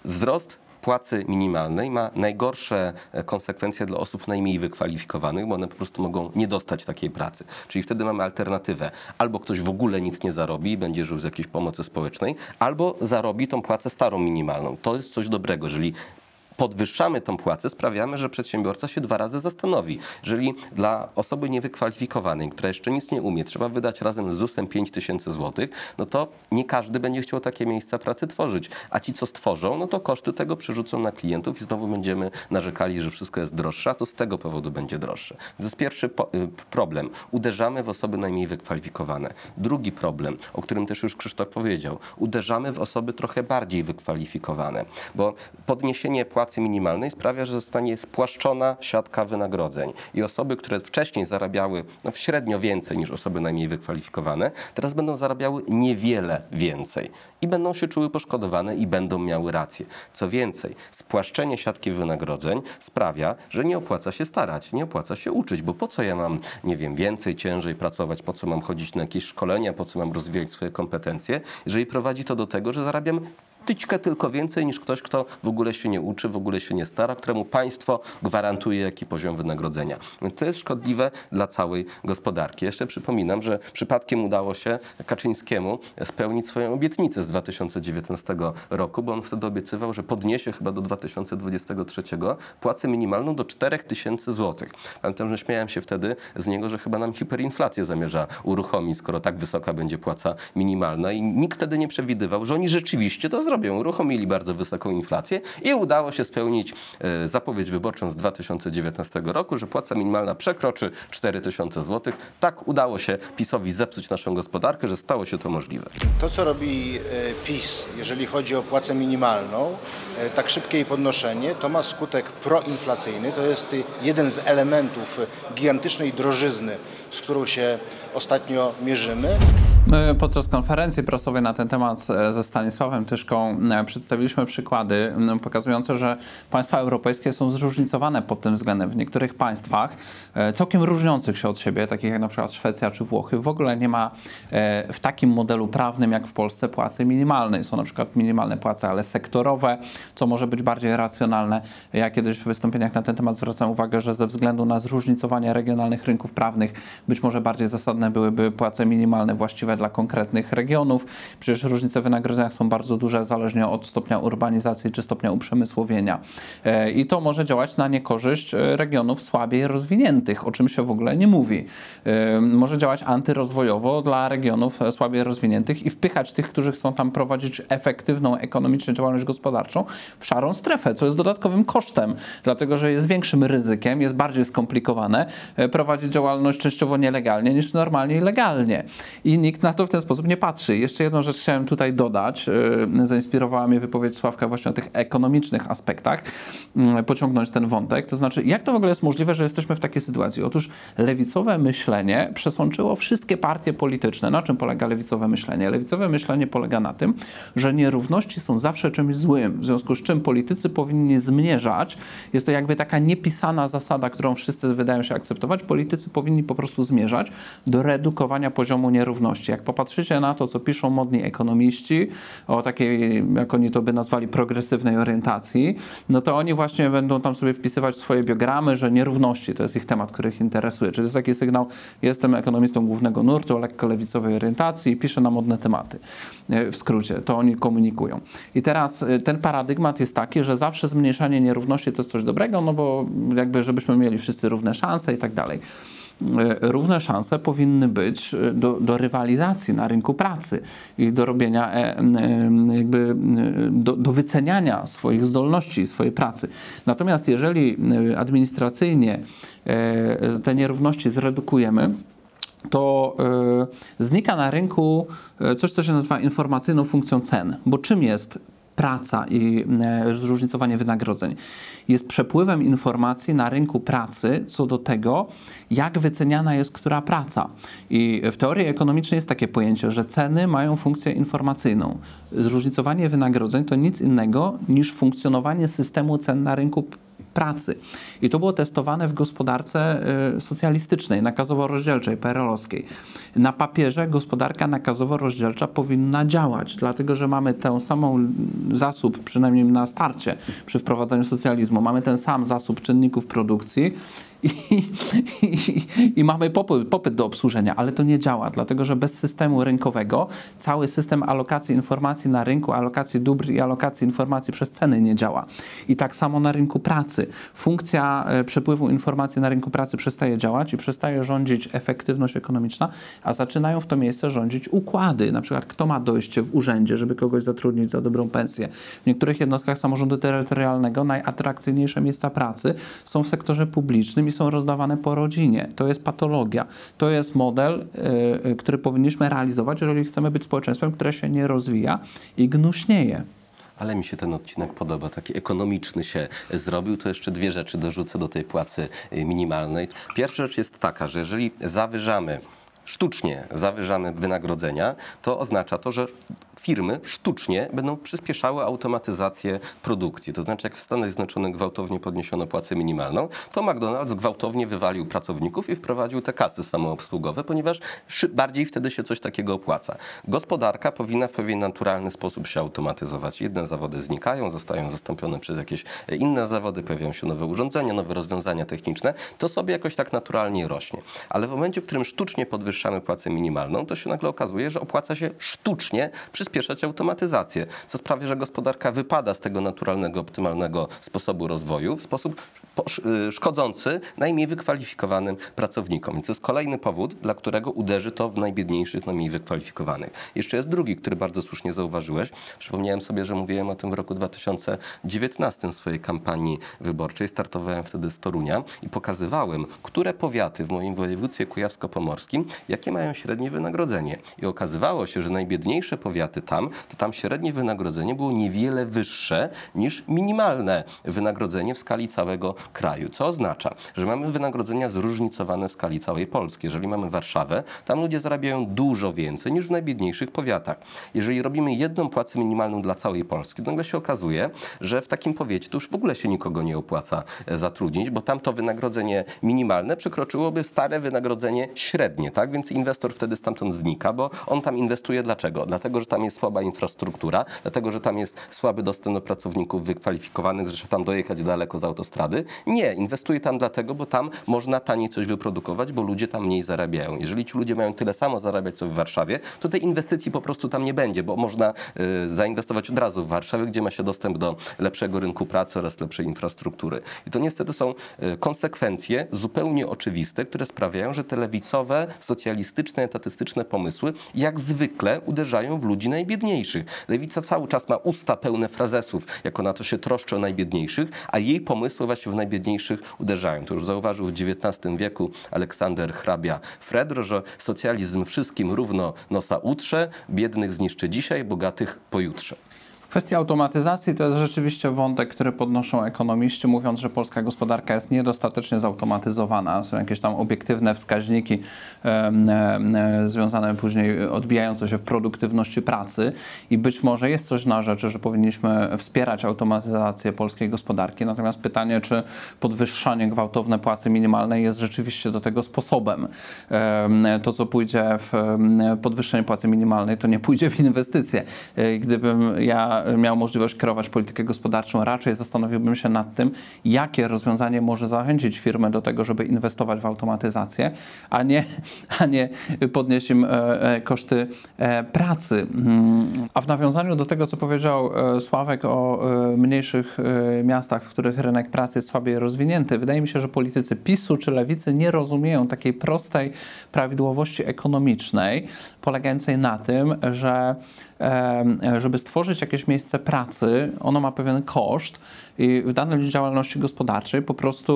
Wzrost płacy minimalnej ma najgorsze e, konsekwencje dla osób najmniej wykwalifikowanych, bo one po prostu mogą nie dostać takiej pracy. Czyli wtedy mamy alternatywę. Albo ktoś w ogóle nic nie zarobi i będzie żył z jakiejś pomocy społecznej, albo zarobi tą płacę starą minimalną. To jest coś dobrego, jeżeli podwyższamy tą płacę, sprawiamy, że przedsiębiorca się dwa razy zastanowi. Jeżeli dla osoby niewykwalifikowanej, która jeszcze nic nie umie, trzeba wydać razem z ZUS-em 5 tysięcy złotych, no to nie każdy będzie chciał takie miejsca pracy tworzyć. A ci, co stworzą, no to koszty tego przerzucą na klientów i znowu będziemy narzekali, że wszystko jest droższe, a to z tego powodu będzie droższe. To jest pierwszy y, problem. Uderzamy w osoby najmniej wykwalifikowane. Drugi problem, o którym też już Krzysztof powiedział, uderzamy w osoby trochę bardziej wykwalifikowane, bo podniesienie płacy minimalnej sprawia, że zostanie spłaszczona siatka wynagrodzeń i osoby, które wcześniej zarabiały no, średnio więcej niż osoby najmniej wykwalifikowane, teraz będą zarabiały niewiele więcej i będą się czuły poszkodowane i będą miały rację. Co więcej, spłaszczenie siatki wynagrodzeń sprawia, że nie opłaca się starać, nie opłaca się uczyć, bo po co ja mam, nie wiem, więcej, ciężej pracować, po co mam chodzić na jakieś szkolenia, po co mam rozwijać swoje kompetencje, jeżeli prowadzi to do tego, że zarabiam tyćkę tylko więcej niż ktoś, kto w ogóle się nie uczy, w ogóle się nie stara, któremu państwo gwarantuje jaki poziom wynagrodzenia. To jest szkodliwe dla całej gospodarki. Jeszcze przypominam, że przypadkiem udało się Kaczyńskiemu spełnić swoją obietnicę z 2019 roku, bo on wtedy obiecywał, że podniesie chyba do 2023 płacę minimalną do 4000 zł. Pamiętam, że śmiałem się wtedy z niego, że chyba nam hiperinflację zamierza uruchomić, skoro tak wysoka będzie płaca minimalna i nikt wtedy nie przewidywał, że oni rzeczywiście to zrobią. Uruchomili bardzo wysoką inflację i udało się spełnić e, zapowiedź wyborczą z 2019 roku, że płaca minimalna przekroczy 4000 zł. Tak udało się PiSowi zepsuć naszą gospodarkę, że stało się to możliwe. To, co robi e, PiS, jeżeli chodzi o płacę minimalną, e, tak szybkie jej podnoszenie, to ma skutek proinflacyjny. To jest jeden z elementów gigantycznej drożyzny, z którą się ostatnio mierzymy. My podczas konferencji prasowej na ten temat e, ze Stanisławem Tyszką e, przedstawiliśmy przykłady pokazujące, że państwa europejskie są zróżnicowane pod tym względem. W niektórych państwach, e, całkiem różniących się od siebie, takich jak na przykład Szwecja czy Włochy, w ogóle nie ma w takim modelu prawnym jak w Polsce płacy minimalnej. Są na przykład minimalne płace, ale sektorowe, co może być bardziej racjonalne. Ja kiedyś w wystąpieniach na ten temat zwracam uwagę, że ze względu na zróżnicowanie regionalnych rynków prawnych, być może bardziej zasadne byłyby płace minimalne właściwe dla konkretnych regionów. Przecież różnice w wynagrodzeniach są bardzo duże, zależnie od stopnia urbanizacji czy stopnia uprzemysłowienia. E, I to może działać na niekorzyść e, regionów słabiej rozwiniętych, o czym się w ogóle nie mówi. E, Może działać antyrozwojowo dla regionów słabiej rozwiniętych i wpychać tych, którzy chcą tam prowadzić efektywną ekonomicznie działalność gospodarczą w szarą strefę, co jest dodatkowym kosztem, dlatego że jest większym ryzykiem, jest bardziej skomplikowane prowadzić działalność częściowo nielegalnie niż normalnie i legalnie. I nikt na to w ten sposób nie patrzy. Jeszcze jedną rzecz chciałem tutaj dodać. Yy, Zainspirowała mnie wypowiedź Sławka właśnie o tych ekonomicznych aspektach, yy, pociągnąć ten wątek. To znaczy, jak to w ogóle jest możliwe, że jesteśmy w takiej sytuacji? Otóż lewicowe myślenie przesączyło wszystkie partie polityczne. Na czym polega lewicowe myślenie? Lewicowe myślenie polega na tym, że nierówności są zawsze czymś złym, w związku z czym politycy powinni zmierzać. Jest to jakby taka niepisana zasada, którą wszyscy wydają się akceptować. Politycy powinni po prostu zmierzać do redukowania poziomu nierówności. Jak popatrzycie na to, co piszą modni ekonomiści o takiej, jak oni to by nazwali, progresywnej orientacji, no to oni właśnie będą tam sobie wpisywać swoje biogramy, że nierówności to jest ich temat, który ich interesuje. Czyli to jest taki sygnał, jestem ekonomistą głównego nurtu o lekko lewicowej orientacji i piszę na modne tematy. E, W skrócie, to oni komunikują. I teraz e, ten paradygmat jest taki, że zawsze zmniejszanie nierówności to jest coś dobrego, no bo jakby żebyśmy mieli wszyscy równe szanse i tak dalej równe szanse powinny być e, do, do rywalizacji na rynku pracy i do robienia, e, e, jakby e, do, do wyceniania swoich zdolności i swojej pracy. Natomiast jeżeli e, administracyjnie e, te nierówności zredukujemy, to e, znika na rynku e, coś, co się nazywa informacyjną funkcją cen. Bo czym jest praca i e, zróżnicowanie wynagrodzeń? Jest przepływem informacji na rynku pracy co do tego, jak wyceniana jest która praca. I w teorii ekonomicznej jest takie pojęcie, że ceny mają funkcję informacyjną. Zróżnicowanie wynagrodzeń to nic innego niż funkcjonowanie systemu cen na rynku pracy. I to było testowane w gospodarce y, socjalistycznej, nakazowo-rozdzielczej, PRL-owskiej. Na papierze gospodarka nakazowo-rozdzielcza powinna działać, dlatego że mamy tę samą zasób, przynajmniej na starcie, przy wprowadzaniu socjalizmu, mamy ten sam zasób czynników produkcji, i, i, i mamy popyt, popyt do obsłużenia, ale to nie działa, dlatego że bez systemu rynkowego cały system alokacji informacji na rynku, alokacji dóbr i alokacji informacji przez ceny nie działa. I tak samo na rynku pracy. Funkcja e, przepływu informacji na rynku pracy przestaje działać i przestaje rządzić efektywność ekonomiczna, a zaczynają w to miejsce rządzić układy. Na przykład kto ma dojście w urzędzie, żeby kogoś zatrudnić za dobrą pensję. W niektórych jednostkach samorządu terytorialnego najatrakcyjniejsze miejsca pracy są w sektorze publicznym i są rozdawane po rodzinie. To jest patologia. To jest model, y, y, który powinniśmy realizować, jeżeli chcemy być społeczeństwem, które się nie rozwija i gnuśnieje. Ale mi się ten odcinek podoba, taki ekonomiczny się zrobił. To jeszcze dwie rzeczy dorzucę do tej płacy y, minimalnej. Pierwsza rzecz jest taka, że jeżeli zawyżamy sztucznie zawyżamy wynagrodzenia, to oznacza to, że firmy sztucznie będą przyspieszały automatyzację produkcji. To znaczy, jak w Stanach Zjednoczonych gwałtownie podniesiono płacę minimalną, to McDonald's gwałtownie wywalił pracowników i wprowadził te kasy samoobsługowe, ponieważ bardziej wtedy się coś takiego opłaca. Gospodarka powinna w pewien naturalny sposób się automatyzować. Jedne zawody znikają, zostają zastąpione przez jakieś inne zawody, pojawiają się nowe urządzenia, nowe rozwiązania techniczne. To sobie jakoś tak naturalnie rośnie. Ale w momencie, w którym sztucznie podwyższamy płacę minimalną, to się nagle okazuje, że opłaca się sztucznie przyspieszać automatyzację, co sprawia, że gospodarka wypada z tego naturalnego, optymalnego sposobu rozwoju w sposób y, szkodzący najmniej wykwalifikowanym pracownikom. Więc to jest kolejny powód, dla którego uderzy to w najbiedniejszych, najmniej wykwalifikowanych. Jeszcze jest drugi, który bardzo słusznie zauważyłeś. Przypomniałem sobie, że mówiłem o tym w roku 2019 w swojej kampanii wyborczej. Startowałem wtedy z Torunia i pokazywałem, które powiaty w moim województwie kujawsko-pomorskim, jakie mają średnie wynagrodzenie. I okazywało się, że najbiedniejsze powiaty tam, to tam średnie wynagrodzenie było niewiele wyższe niż minimalne wynagrodzenie w skali całego kraju. Co oznacza, że mamy wynagrodzenia zróżnicowane w skali całej Polski. Jeżeli mamy Warszawę, tam ludzie zarabiają dużo więcej niż w najbiedniejszych powiatach. Jeżeli robimy jedną płacę minimalną dla całej Polski, to nagle się okazuje, że w takim powiecie to już w ogóle się nikogo nie opłaca e, zatrudnić, bo tam to wynagrodzenie minimalne przekroczyłoby stare wynagrodzenie średnie, tak? Więc inwestor wtedy stamtąd znika, bo on tam inwestuje dlaczego? Dlatego, że tam jest słaba infrastruktura, dlatego, że tam jest słaby dostęp do pracowników wykwalifikowanych, że tam dojechać daleko z autostrady. Nie, inwestuje tam dlatego, bo tam można taniej coś wyprodukować, bo ludzie tam mniej zarabiają. Jeżeli ci ludzie mają tyle samo zarabiać, co w Warszawie, to tej inwestycji po prostu tam nie będzie, bo można y, zainwestować od razu w Warszawie, gdzie ma się dostęp do lepszego rynku pracy oraz lepszej infrastruktury. I to niestety są y, konsekwencje zupełnie oczywiste, które sprawiają, że te lewicowe, socjalistyczne, etatystyczne pomysły jak zwykle uderzają w ludzi najbiedniejszych. Lewica cały czas ma usta pełne frazesów, jak ona to się troszczy o najbiedniejszych, a jej pomysły właśnie w najbiedniejszych uderzają. To już zauważył w XIX wieku Aleksander hrabia Fredro, że socjalizm wszystkim równo nosa utrze, biednych zniszczy dzisiaj, bogatych pojutrze. Kwestia automatyzacji to jest rzeczywiście wątek, który podnoszą ekonomiści, mówiąc, że polska gospodarka jest niedostatecznie zautomatyzowana. Są jakieś tam obiektywne wskaźniki em, em, związane później odbijające się w produktywności pracy i być może jest coś na rzeczy, że powinniśmy wspierać automatyzację polskiej gospodarki. Natomiast pytanie, czy podwyższanie gwałtowne płacy minimalnej jest rzeczywiście do tego sposobem. Em, To, co pójdzie w podwyższenie płacy minimalnej, to nie pójdzie w inwestycje. E, Gdybym ja miał możliwość kierować politykę gospodarczą, raczej zastanowiłbym się nad tym, jakie rozwiązanie może zachęcić firmy do tego, żeby inwestować w automatyzację, a nie, a nie podnieść im e, e, koszty e, pracy. Mm, A w nawiązaniu do tego, co powiedział Sławek o mniejszych miastach, w których rynek pracy jest słabiej rozwinięty, wydaje mi się, że politycy PiSu czy Lewicy nie rozumieją takiej prostej prawidłowości ekonomicznej, polegającej na tym, że żeby stworzyć jakieś miejsce pracy, ono ma pewien koszt i w danej działalności gospodarczej po prostu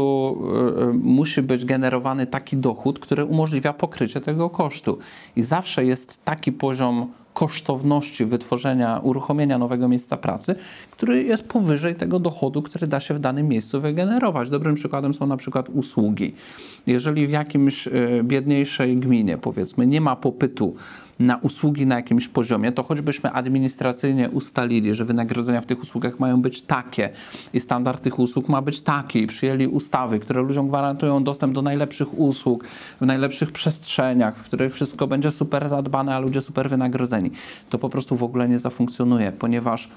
y, y, musi być generowany taki dochód, który umożliwia pokrycie tego kosztu. I zawsze jest taki poziom kosztowności wytworzenia, uruchomienia nowego miejsca pracy, który jest powyżej tego dochodu, który da się w danym miejscu wygenerować. Dobrym przykładem są na przykład usługi. Jeżeli w jakimś e, biedniejszej gminie, powiedzmy, nie ma popytu na usługi na jakimś poziomie, to choćbyśmy administracyjnie ustalili, że wynagrodzenia w tych usługach mają być takie i standard tych usług ma być taki, i przyjęli ustawy, które ludziom gwarantują dostęp do najlepszych usług, w najlepszych przestrzeniach, w których wszystko będzie super zadbane, a ludzie super wynagrodzeni, to po prostu w ogóle nie zafunkcjonuje, ponieważ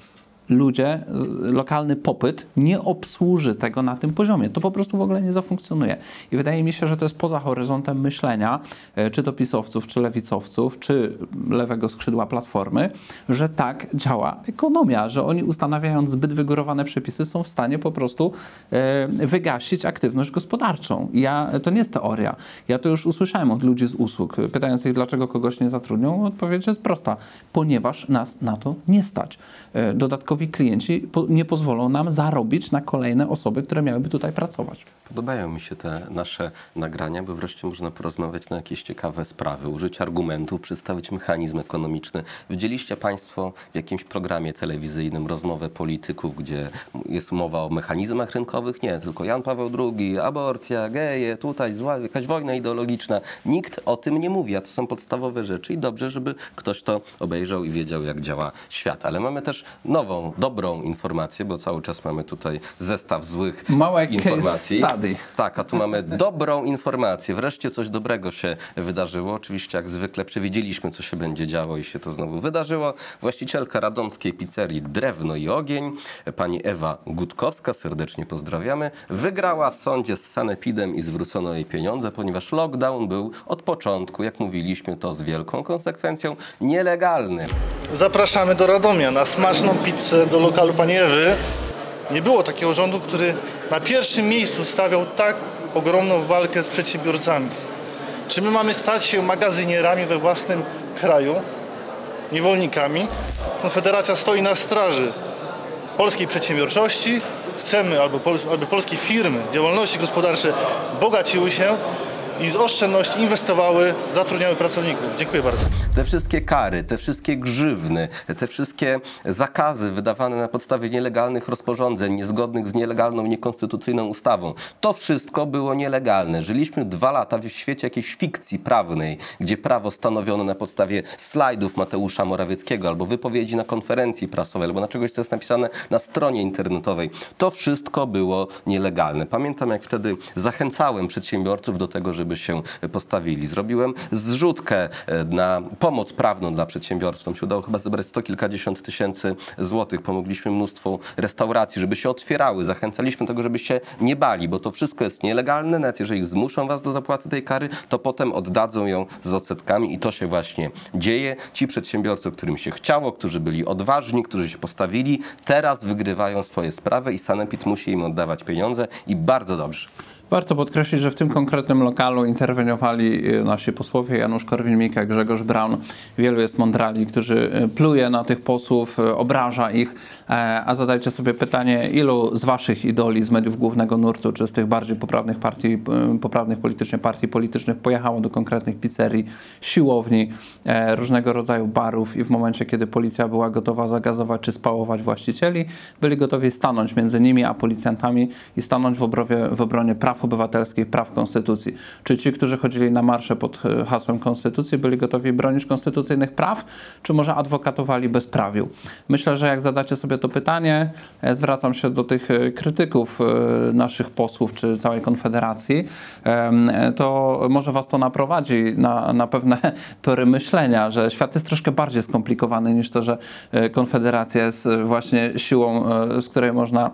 ludzie, lokalny popyt nie obsłuży tego na tym poziomie. To po prostu w ogóle nie zafunkcjonuje. I wydaje mi się, że to jest poza horyzontem myślenia, e, czy to pisowców, czy lewicowców, czy lewego skrzydła platformy, że tak działa ekonomia, że oni ustanawiając zbyt wygórowane przepisy są w stanie po prostu e, wygasić aktywność gospodarczą. Ja, to nie jest teoria. Ja to już usłyszałem od ludzi z usług, pytając ich, dlaczego kogoś nie zatrudnią. Odpowiedź jest prosta. Ponieważ nas na to nie stać. E, Klienci nie pozwolą nam zarobić na kolejne osoby, które miałyby tutaj pracować. Podobają mi się te nasze nagrania, bo wreszcie można porozmawiać na jakieś ciekawe sprawy, użyć argumentów, przedstawić mechanizm ekonomiczny. Widzieliście Państwo w jakimś programie telewizyjnym rozmowę polityków, gdzie jest mowa o mechanizmach rynkowych? Nie, tylko Jan Paweł II, aborcja, geje, tutaj zła, jakaś wojna ideologiczna. Nikt o tym nie mówi, a to są podstawowe rzeczy i dobrze, żeby ktoś to obejrzał i wiedział, jak działa świat. Ale mamy też nową, dobrą informację, bo cały czas mamy tutaj zestaw złych Małe informacji. study. Tak, a tu mamy dobrą informację. Wreszcie coś dobrego się wydarzyło. Oczywiście, jak zwykle, przewidzieliśmy, co się będzie działo i się to znowu wydarzyło. Właścicielka radomskiej pizzerii Drewno i Ogień, pani Ewa Gutkowska, serdecznie pozdrawiamy, wygrała w sądzie z Sanepidem i zwrócono jej pieniądze, ponieważ lockdown był od początku, jak mówiliśmy, to z wielką konsekwencją, nielegalny. Zapraszamy do Radomia na smaczną pizzę do lokalu pani Ewy. Nie było takiego rządu, który na pierwszym miejscu stawiał tak ogromną walkę z przedsiębiorcami. Czy my mamy stać się magazynierami we własnym kraju, niewolnikami? Konfederacja stoi na straży polskiej przedsiębiorczości. Chcemy, albo, pol, aby polskie firmy, działalności gospodarcze bogaciły się i z oszczędności inwestowały, zatrudniały pracowników. Dziękuję bardzo. Te wszystkie kary, te wszystkie grzywny, te wszystkie zakazy wydawane na podstawie nielegalnych rozporządzeń, niezgodnych z nielegalną, niekonstytucyjną ustawą, to wszystko było nielegalne. Żyliśmy dwa lata w świecie jakiejś fikcji prawnej, gdzie prawo stanowiono na podstawie slajdów Mateusza Morawieckiego albo wypowiedzi na konferencji prasowej, albo na czegoś, co jest napisane na stronie internetowej. To wszystko było nielegalne. Pamiętam, jak wtedy zachęcałem przedsiębiorców do tego, żeby się postawili. Zrobiłem zrzutkę e, na pomoc prawną dla przedsiębiorców. Tam się udało chyba zebrać sto kilkadziesiąt tysięcy złotych. Pomogliśmy mnóstwu restauracji, żeby się otwierały. Zachęcaliśmy tego, żeby się nie bali, bo to wszystko jest nielegalne. Nawet jeżeli zmuszą was do zapłaty tej kary, to potem oddadzą ją z odsetkami i to się właśnie dzieje. Ci przedsiębiorcy, którym się chciało, którzy byli odważni, którzy się postawili, teraz wygrywają swoje sprawy i Sanepid musi im oddawać pieniądze i bardzo dobrze. Warto podkreślić, że w tym konkretnym lokalu interweniowali y, nasi posłowie Janusz Korwin-Mikke, Grzegorz Braun. Wielu jest mądrali, którzy y, pluje na tych posłów, y, obraża ich. E, A zadajcie sobie pytanie, ilu z waszych idoli z mediów głównego nurtu, czy z tych bardziej poprawnych partii, poprawnych politycznie partii politycznych pojechało do konkretnych pizzerii, siłowni, e, różnego rodzaju barów i w momencie, kiedy policja była gotowa zagazować czy spałować właścicieli, byli gotowi stanąć między nimi a policjantami i stanąć w, obrowie, w obronie praw obywatelskich, praw konstytucji. Czy ci, którzy chodzili na marsze pod e, hasłem konstytucji, byli gotowi bronić konstytucyjnych praw, czy może adwokatowali bezprawiu? Myślę, że jak zadacie sobie to pytanie, e, zwracam się do tych e, krytyków naszych posłów czy całej Konfederacji, to może was to naprowadzi na, na pewne tory myślenia, że świat jest troszkę bardziej skomplikowany niż to, że Konfederacja jest właśnie siłą, z której można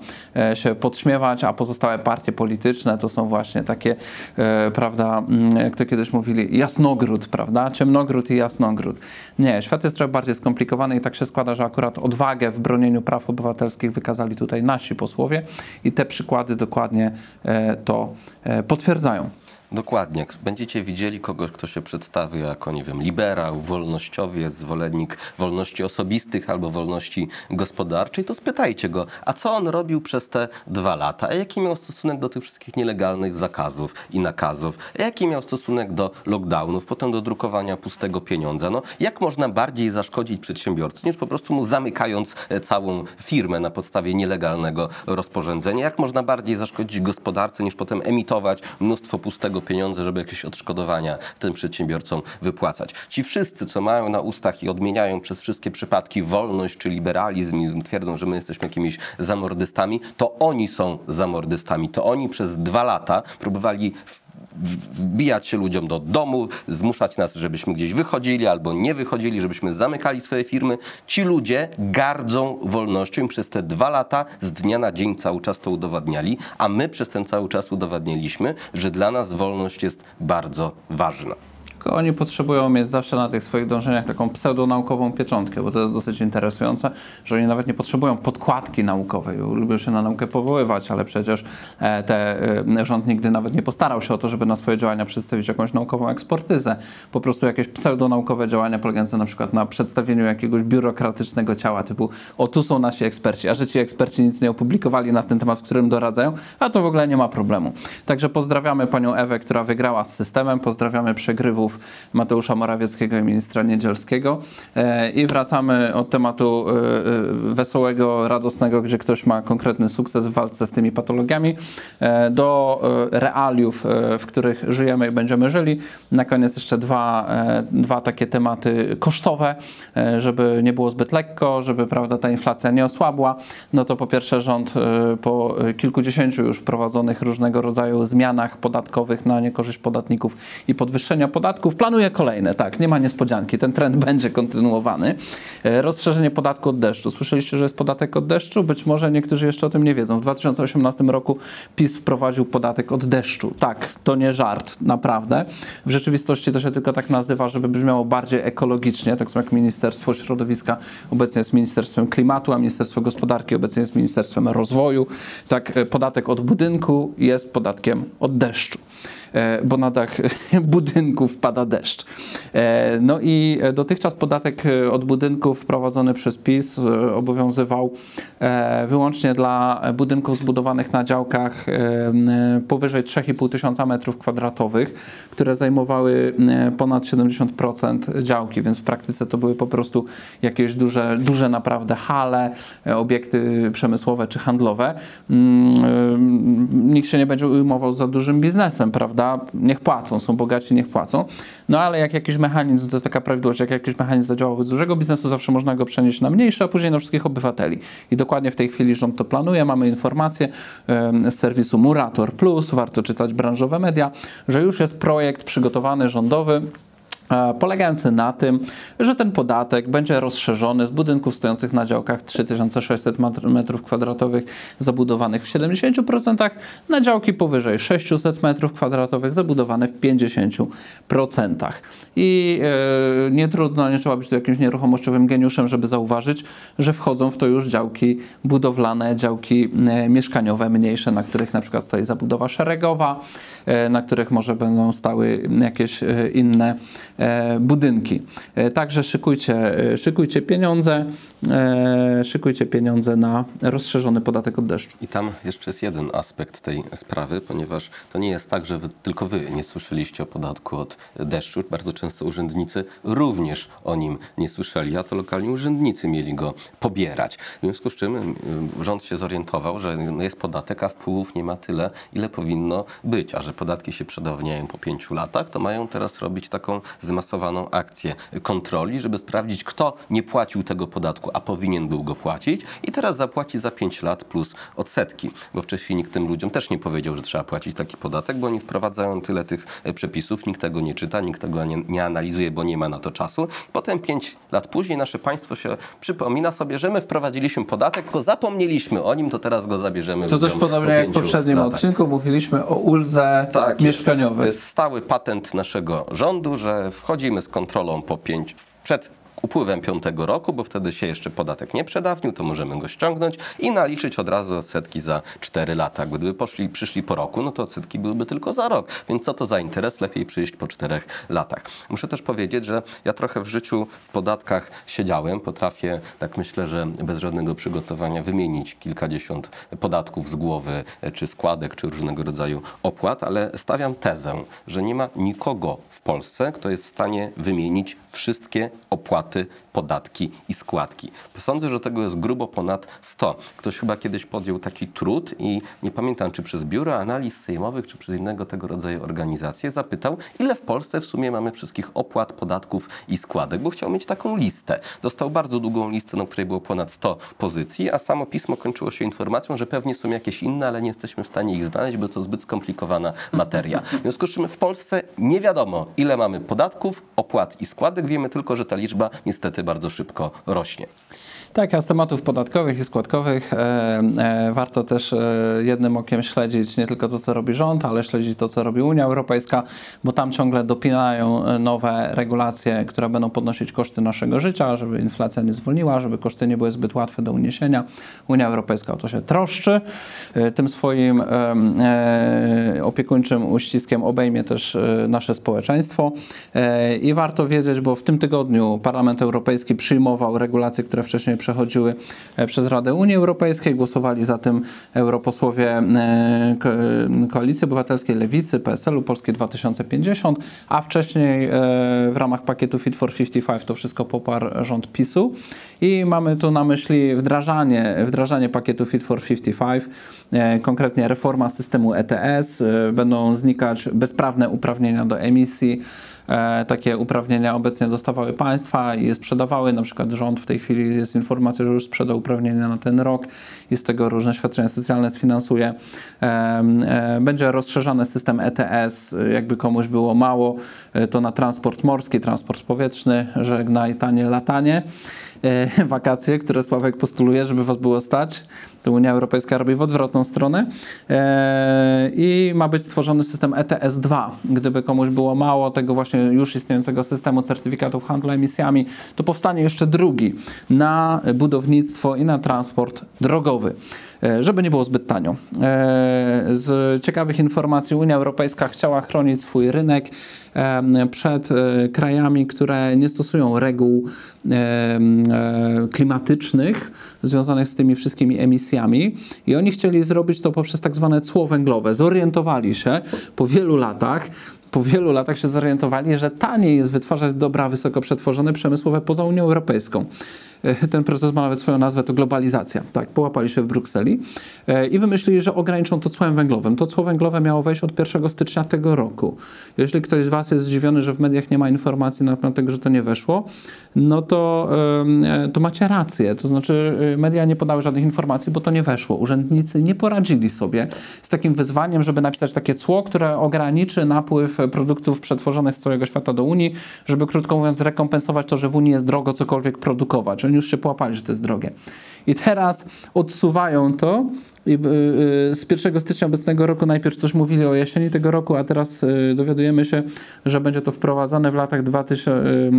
się podśmiewać, a pozostałe partie polityczne to są właśnie takie, e, prawda, mm, jak to kiedyś mówili, jasnogród, prawda, ciemnogród i jasnogród. Nie, świat jest trochę bardziej skomplikowany i tak się składa, że akurat odwagę w bronieniu praw obywatelskich wykazali tutaj nasi posłowie i te przykłady dokładnie e, to e, potwierdzają. Dokładnie. Jak będziecie widzieli kogoś, kto się przedstawia jako, nie wiem, liberał, wolnościowiec, zwolennik wolności osobistych albo wolności gospodarczej, to spytajcie go, a co on robił przez te dwa lata? A jaki miał stosunek do tych wszystkich nielegalnych zakazów i nakazów? A jaki miał stosunek do lockdownów, potem do drukowania pustego pieniądza? No, jak można bardziej zaszkodzić przedsiębiorcy, niż po prostu mu zamykając e, całą firmę na podstawie nielegalnego rozporządzenia? Jak można bardziej zaszkodzić gospodarce, niż potem emitować mnóstwo pustego pieniądza, żeby jakieś odszkodowania tym przedsiębiorcom wypłacać? Ci wszyscy, co mają na ustach i odmieniają przez wszystkie przypadki wolność czy liberalizm i twierdzą, że my jesteśmy jakimiś zamordystami, to oni są zamordystami. To oni przez dwa lata próbowali wbijać się ludziom do domu, zmuszać nas, żebyśmy gdzieś wychodzili albo nie wychodzili, żebyśmy zamykali swoje firmy. Ci ludzie gardzą wolnością i przez te dwa lata z dnia na dzień cały czas to udowadniali, a my przez ten cały czas udowadniliśmy, że dla nas wolność jest bardzo ważna. Tylko oni potrzebują mieć zawsze na tych swoich dążeniach taką pseudonaukową pieczątkę, bo to jest dosyć interesujące, że oni nawet nie potrzebują podkładki naukowej. Lubią się na naukę powoływać, ale przecież e, te, e, rząd nigdy nawet nie postarał się o to, żeby na swoje działania przedstawić jakąś naukową ekspertyzę. Po prostu jakieś pseudonaukowe działania polegające na przykład na przedstawieniu jakiegoś biurokratycznego ciała typu o tu są nasi eksperci, a że ci eksperci nic nie opublikowali na ten temat, w którym doradzają, a to w ogóle nie ma problemu. Także pozdrawiamy panią Ewę, która wygrała z systemem, pozdrawiamy przegrywów Mateusza Morawieckiego i ministra Niedzielskiego E, i wracamy od tematu e, e, wesołego, radosnego, gdzie ktoś ma konkretny sukces w walce z tymi patologiami, do realiów, w których żyjemy i będziemy żyli. Na koniec jeszcze dwa, dwa takie tematy kosztowe, żeby nie było zbyt lekko, żeby prawda, ta inflacja nie osłabła. No to po pierwsze rząd po kilkudziesięciu już wprowadzonych różnego rodzaju zmianach podatkowych na niekorzyść podatników i podwyższenia podatków planuje kolejne. Tak, nie ma niespodzianki. Ten trend będzie kontynuowany. E, Rozszerzenie podatku od deszczu. Słyszeliście, że jest podatek od deszczu? Być może niektórzy jeszcze o tym nie wiedzą. W 2018 roku PiS wprowadził podatek od deszczu. Tak, to nie żart, naprawdę. W rzeczywistości to się tylko tak nazywa, żeby brzmiało bardziej ekologicznie, tak samo jak Ministerstwo Środowiska obecnie jest Ministerstwem Klimatu, a Ministerstwo Gospodarki obecnie jest Ministerstwem Rozwoju. Tak, e, podatek od budynku jest podatkiem od deszczu bo na dach budynków pada deszcz. E, No i dotychczas podatek e, od budynków wprowadzony przez PiS e, obowiązywał e, wyłącznie dla budynków zbudowanych na działkach e, powyżej 3,5 tysiąca metrów kwadratowych, które zajmowały e, ponad 70% działki, więc w praktyce to były po prostu jakieś duże, duże naprawdę hale, e, obiekty przemysłowe czy handlowe. Mm, e, Nikt się nie będzie ujmował za dużym biznesem, prawda? Niech płacą, są bogaci, niech płacą. No ale jak jakiś mechanizm, to jest taka prawidłowość, jak jakiś mechanizm zadziałał z dużego biznesu, zawsze można go przenieść na mniejszy, a później na wszystkich obywateli. I dokładnie w tej chwili rząd to planuje. Mamy informację z serwisu Murator Plus, warto czytać branżowe media, że już jest projekt przygotowany rządowy, polegający na tym, że ten podatek będzie rozszerzony z budynków stojących na działkach 3600 m2 zabudowanych w 70% na działki powyżej 600 m2 zabudowane w 50%. I e, nie trudno, nie trzeba być tu jakimś nieruchomościowym geniuszem, żeby zauważyć, że wchodzą w to już działki budowlane, działki e, mieszkaniowe mniejsze, na których na przykład stoi zabudowa szeregowa, na których może będą stały jakieś e, inne e, budynki. E, Także szykujcie, e, szykujcie pieniądze, e, szykujcie pieniądze na rozszerzony podatek od deszczu. I tam jeszcze jest jeden aspekt tej sprawy, ponieważ to nie jest tak, że wy, tylko wy nie słyszeliście o podatku od deszczu. Bardzo często urzędnicy również o nim nie słyszeli, a to lokalni urzędnicy mieli go pobierać. W związku z czym y, rząd się zorientował, że jest podatek, a wpływów nie ma tyle, ile powinno być, a że podatki się przedawniają po pięciu latach, to mają teraz robić taką zmasowaną akcję kontroli, żeby sprawdzić, kto nie płacił tego podatku, a powinien był go płacić i teraz zapłaci za 5 lat plus odsetki, bo wcześniej nikt tym ludziom też nie powiedział, że trzeba płacić taki podatek, bo oni wprowadzają tyle tych e, przepisów, nikt tego nie czyta, nikt tego nie, nie analizuje, bo nie ma na to czasu. Potem 5 lat później nasze państwo się przypomina sobie, że my wprowadziliśmy podatek, tylko zapomnieliśmy o nim, to teraz go zabierzemy To też podobnie po jak w poprzednim latach. odcinku mówiliśmy o uldze Tak, jest. mieszkaniowej. To jest stały patent naszego rządu, że wchodzimy z kontrolą po pięć, przed upływem piątego roku, bo wtedy się jeszcze podatek nie przedawnił, to możemy go ściągnąć i naliczyć od razu odsetki za 4 lata. Gdyby poszli, przyszli po roku, no to odsetki byłyby tylko za rok. Więc co to za interes? Lepiej przyjść po 4 latach. Muszę też powiedzieć, że ja trochę w życiu w podatkach siedziałem. Potrafię, tak myślę, że bez żadnego przygotowania wymienić kilkadziesiąt podatków z głowy, e, czy składek, czy różnego rodzaju opłat, ale stawiam tezę, że nie ma nikogo w Polsce, kto jest w stanie wymienić wszystkie opłaty, tematy podatki i składki. Sądzę, że tego jest grubo ponad 100. Ktoś chyba kiedyś podjął taki trud i nie pamiętam, czy przez Biuro Analiz Sejmowych, czy przez innego tego rodzaju organizację zapytał, ile w Polsce w sumie mamy wszystkich opłat, podatków i składek, bo chciał mieć taką listę. Dostał bardzo długą listę, na której było ponad 100 pozycji, a samo pismo kończyło się informacją, że pewnie są jakieś inne, ale nie jesteśmy w stanie ich znaleźć, bo to zbyt skomplikowana materia. W związku z czym w Polsce nie wiadomo, ile mamy podatków, opłat i składek. Wiemy tylko, że ta liczba niestety bardzo szybko rośnie. Tak, a z tematów podatkowych i składkowych e, e, warto też e, jednym okiem śledzić nie tylko to, co robi rząd, ale śledzić to, co robi Unia Europejska, bo tam ciągle dopinają nowe regulacje, które będą podnosić koszty naszego życia, żeby inflacja nie zwolniła, żeby koszty nie były zbyt łatwe do uniesienia. Unia Europejska o to się troszczy. Tym swoim opiekuńczym uściskiem obejmie też nasze społeczeństwo. I warto wiedzieć, bo w tym tygodniu Parlament Europejski przyjmował regulacje, które wcześniej przechodziły e, przez Radę Unii Europejskiej. Głosowali za tym europosłowie e, Ko- Koalicji Obywatelskiej Lewicy, PSL-u, Polskiej 2050, a wcześniej e, w ramach pakietu Fit for 55 to wszystko poparł rząd PiSu. I mamy tu na myśli wdrażanie, wdrażanie pakietu Fit for 55, e, konkretnie reforma systemu ETS, będą znikać bezprawne uprawnienia do emisji, takie uprawnienia obecnie dostawały państwa i je sprzedawały. Na przykład rząd w tej chwili jest informacja, że już sprzedał uprawnienia na ten rok i z tego różne świadczenia socjalne sfinansuje. E, e, Będzie rozszerzany system ETS, jakby komuś było mało, e, to na transport morski, transport powietrzny, żegnaj tanie latanie. E, Wakacje, które Sławek postuluje, żeby was było stać, to Unia Europejska robi w odwrotną stronę. E, I ma być stworzony system ETS-2. Gdyby komuś było mało tego właśnie już istniejącego systemu certyfikatów handlu emisjami, to powstanie jeszcze drugi na budownictwo i na transport drogowy. E, Żeby nie było zbyt tanio. E, Z ciekawych informacji Unia Europejska chciała chronić swój rynek przed e, krajami, które nie stosują reguł klimatycznych związanych z tymi wszystkimi emisjami i oni chcieli zrobić to poprzez tak zwane cło węglowe. Zorientowali się po wielu latach, po wielu latach się zorientowali, że taniej jest wytwarzać dobra wysoko przetworzone przemysłowe poza Unią Europejską. E, Ten proces ma nawet swoją nazwę, to globalizacja. Tak, połapali się w Brukseli e, i wymyślili, że ograniczą to cłem węglowym. To cło węglowe miało wejść od 1 stycznia tego roku. Jeśli ktoś z Was jest zdziwiony, że w mediach nie ma informacji na temat tego, że to nie weszło, no to, e, to macie rację. To znaczy media nie podały żadnych informacji, bo to nie weszło. Urzędnicy nie poradzili sobie z takim wyzwaniem, żeby napisać takie cło, które ograniczy napływ produktów przetworzonych z całego świata do Unii, żeby krótko mówiąc zrekompensować to, że w Unii jest drogo cokolwiek produkować. Oni już się połapali, że to jest drogie. I teraz odsuwają to y, y, z 1 stycznia obecnego roku najpierw coś mówili o jesieni tego roku, a teraz y, dowiadujemy się, że będzie to wprowadzane w latach 2000, y,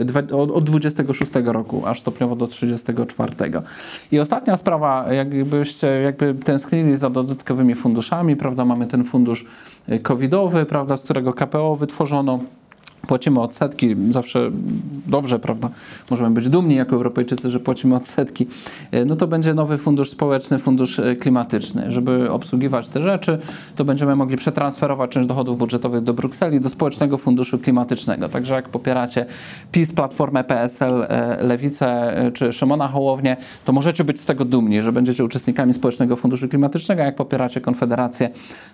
y, dwa- od, od 26 roku, aż stopniowo do 34. I ostatnia sprawa, jakbyście jakby tęsknili za dodatkowymi funduszami, prawda, mamy ten fundusz covidowy, prawda, z którego KPO wytworzono. Płacimy odsetki, zawsze dobrze, prawda? Możemy być dumni jako Europejczycy, że płacimy odsetki. E, No to będzie nowy fundusz społeczny, fundusz e, klimatyczny. Żeby obsługiwać te rzeczy, to będziemy mogli przetransferować część dochodów budżetowych do Brukseli, do społecznego funduszu klimatycznego. Także jak popieracie PiS, Platformę, PSL, e, Lewicę czy Szymona Hołownię, to możecie być z tego dumni, że będziecie uczestnikami społecznego funduszu klimatycznego. A jak popieracie Konfederację,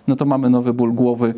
no to mamy nowy ból głowy,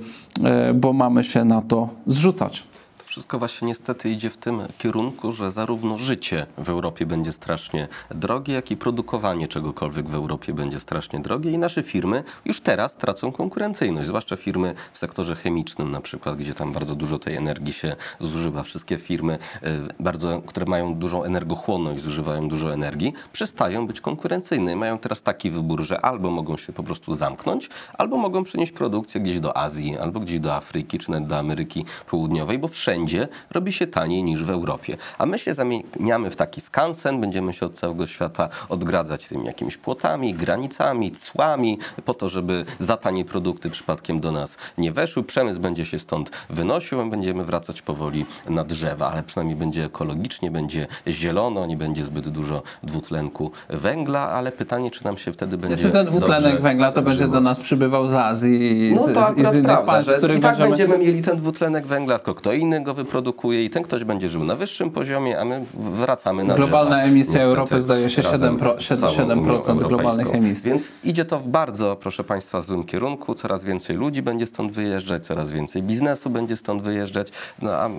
bo mamy się na to zrzucać. Wszystko właśnie niestety idzie w tym kierunku, że zarówno życie w Europie będzie strasznie drogie, jak i produkowanie czegokolwiek w Europie będzie strasznie drogie i nasze firmy już teraz tracą konkurencyjność, zwłaszcza firmy w sektorze chemicznym na przykład, gdzie tam bardzo dużo tej energii się zużywa. Wszystkie firmy, y, bardzo, które mają dużą energochłonność, zużywają dużo energii, przestają być konkurencyjne. I Mają teraz taki wybór, że albo mogą się po prostu zamknąć, albo mogą przenieść produkcję gdzieś do Azji, albo gdzieś do Afryki, czy nawet do Ameryki Południowej, bo wszędzie wszędzie robi się taniej niż w Europie. A my się zamieniamy w taki skansen, będziemy się od całego świata odgradzać tymi jakimiś płotami, granicami, cłami, po to, żeby za tanie produkty przypadkiem do nas nie weszły. Przemysł będzie się stąd wynosił, a będziemy wracać powoli na drzewa, ale przynajmniej będzie ekologicznie, będzie zielono, nie będzie zbyt dużo dwutlenku węgla, ale pytanie, czy nam się wtedy będzie Czy ten dwutlenek węgla to będzie do nas przybywał z Azji i z, No to i z innych prawda, państw, których i tak będziemy... będziemy mieli ten dwutlenek węgla, tylko kto inny go wyprodukuje i ten ktoś będzie żył na wyższym poziomie, a my wracamy na Globalna drzewa. emisja Niestety, Europy zdaje się razem 7%, z całą 7% Unią globalnych Europejską. emisji. Więc idzie to w bardzo, proszę Państwa, złym kierunku. Coraz więcej ludzi będzie stąd wyjeżdżać, coraz więcej biznesu będzie stąd wyjeżdżać. No a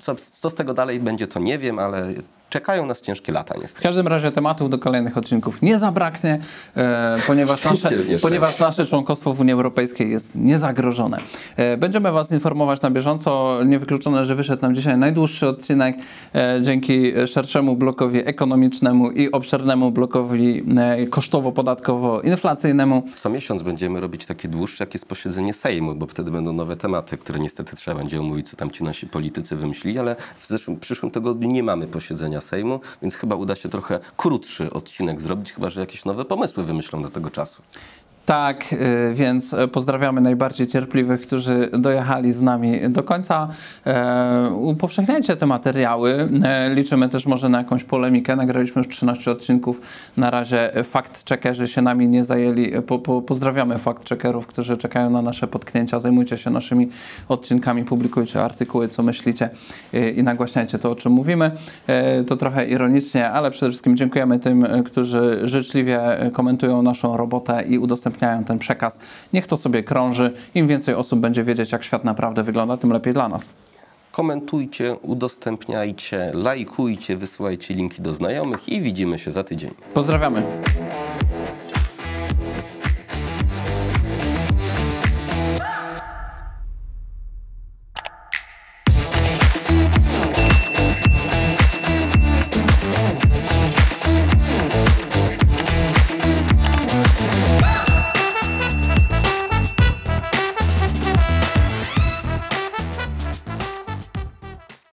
co, co z tego dalej będzie, to nie wiem, ale czekają nas ciężkie lata W niestety. każdym razie tematów do kolejnych odcinków nie zabraknie, e, ponieważ, nasze, ponieważ nasze członkostwo w Unii Europejskiej jest niezagrożone. E, będziemy Was informować na bieżąco. Niewykluczone, że wyszedł nam dzisiaj najdłuższy odcinek e, dzięki szerszemu blokowi ekonomicznemu i obszernemu blokowi e, kosztowo-podatkowo-inflacyjnemu. Co miesiąc będziemy robić takie dłuższe, jak jest posiedzenie Sejmu, bo wtedy będą nowe tematy, które niestety trzeba będzie omówić, co tam ci nasi politycy wymyślili, ale w zeszłym, przyszłym tygodniu nie mamy posiedzenia Sejmu, więc chyba uda się trochę krótszy odcinek zrobić, chyba że jakieś nowe pomysły wymyślą do tego czasu. Tak, y, więc pozdrawiamy najbardziej cierpliwych, którzy dojechali z nami do końca. E, Upowszechniajcie te materiały. E, Liczymy też może na jakąś polemikę. Nagraliśmy już 13 odcinków. Na razie fakt-checkerzy się nami nie zajęli. Po, po, pozdrawiamy fakt-checkerów, którzy czekają na nasze potknięcia. Zajmujcie się naszymi odcinkami, publikujcie artykuły, co myślicie i nagłaśniajcie to, o czym mówimy. E, To trochę ironicznie, ale przede wszystkim dziękujemy tym, którzy życzliwie komentują naszą robotę i udostępniają ten przekaz. Niech to sobie krąży. Im więcej osób będzie wiedzieć, jak świat naprawdę wygląda, tym lepiej dla nas. Komentujcie, udostępniajcie, lajkujcie, wysyłajcie linki do znajomych i widzimy się za tydzień. Pozdrawiamy.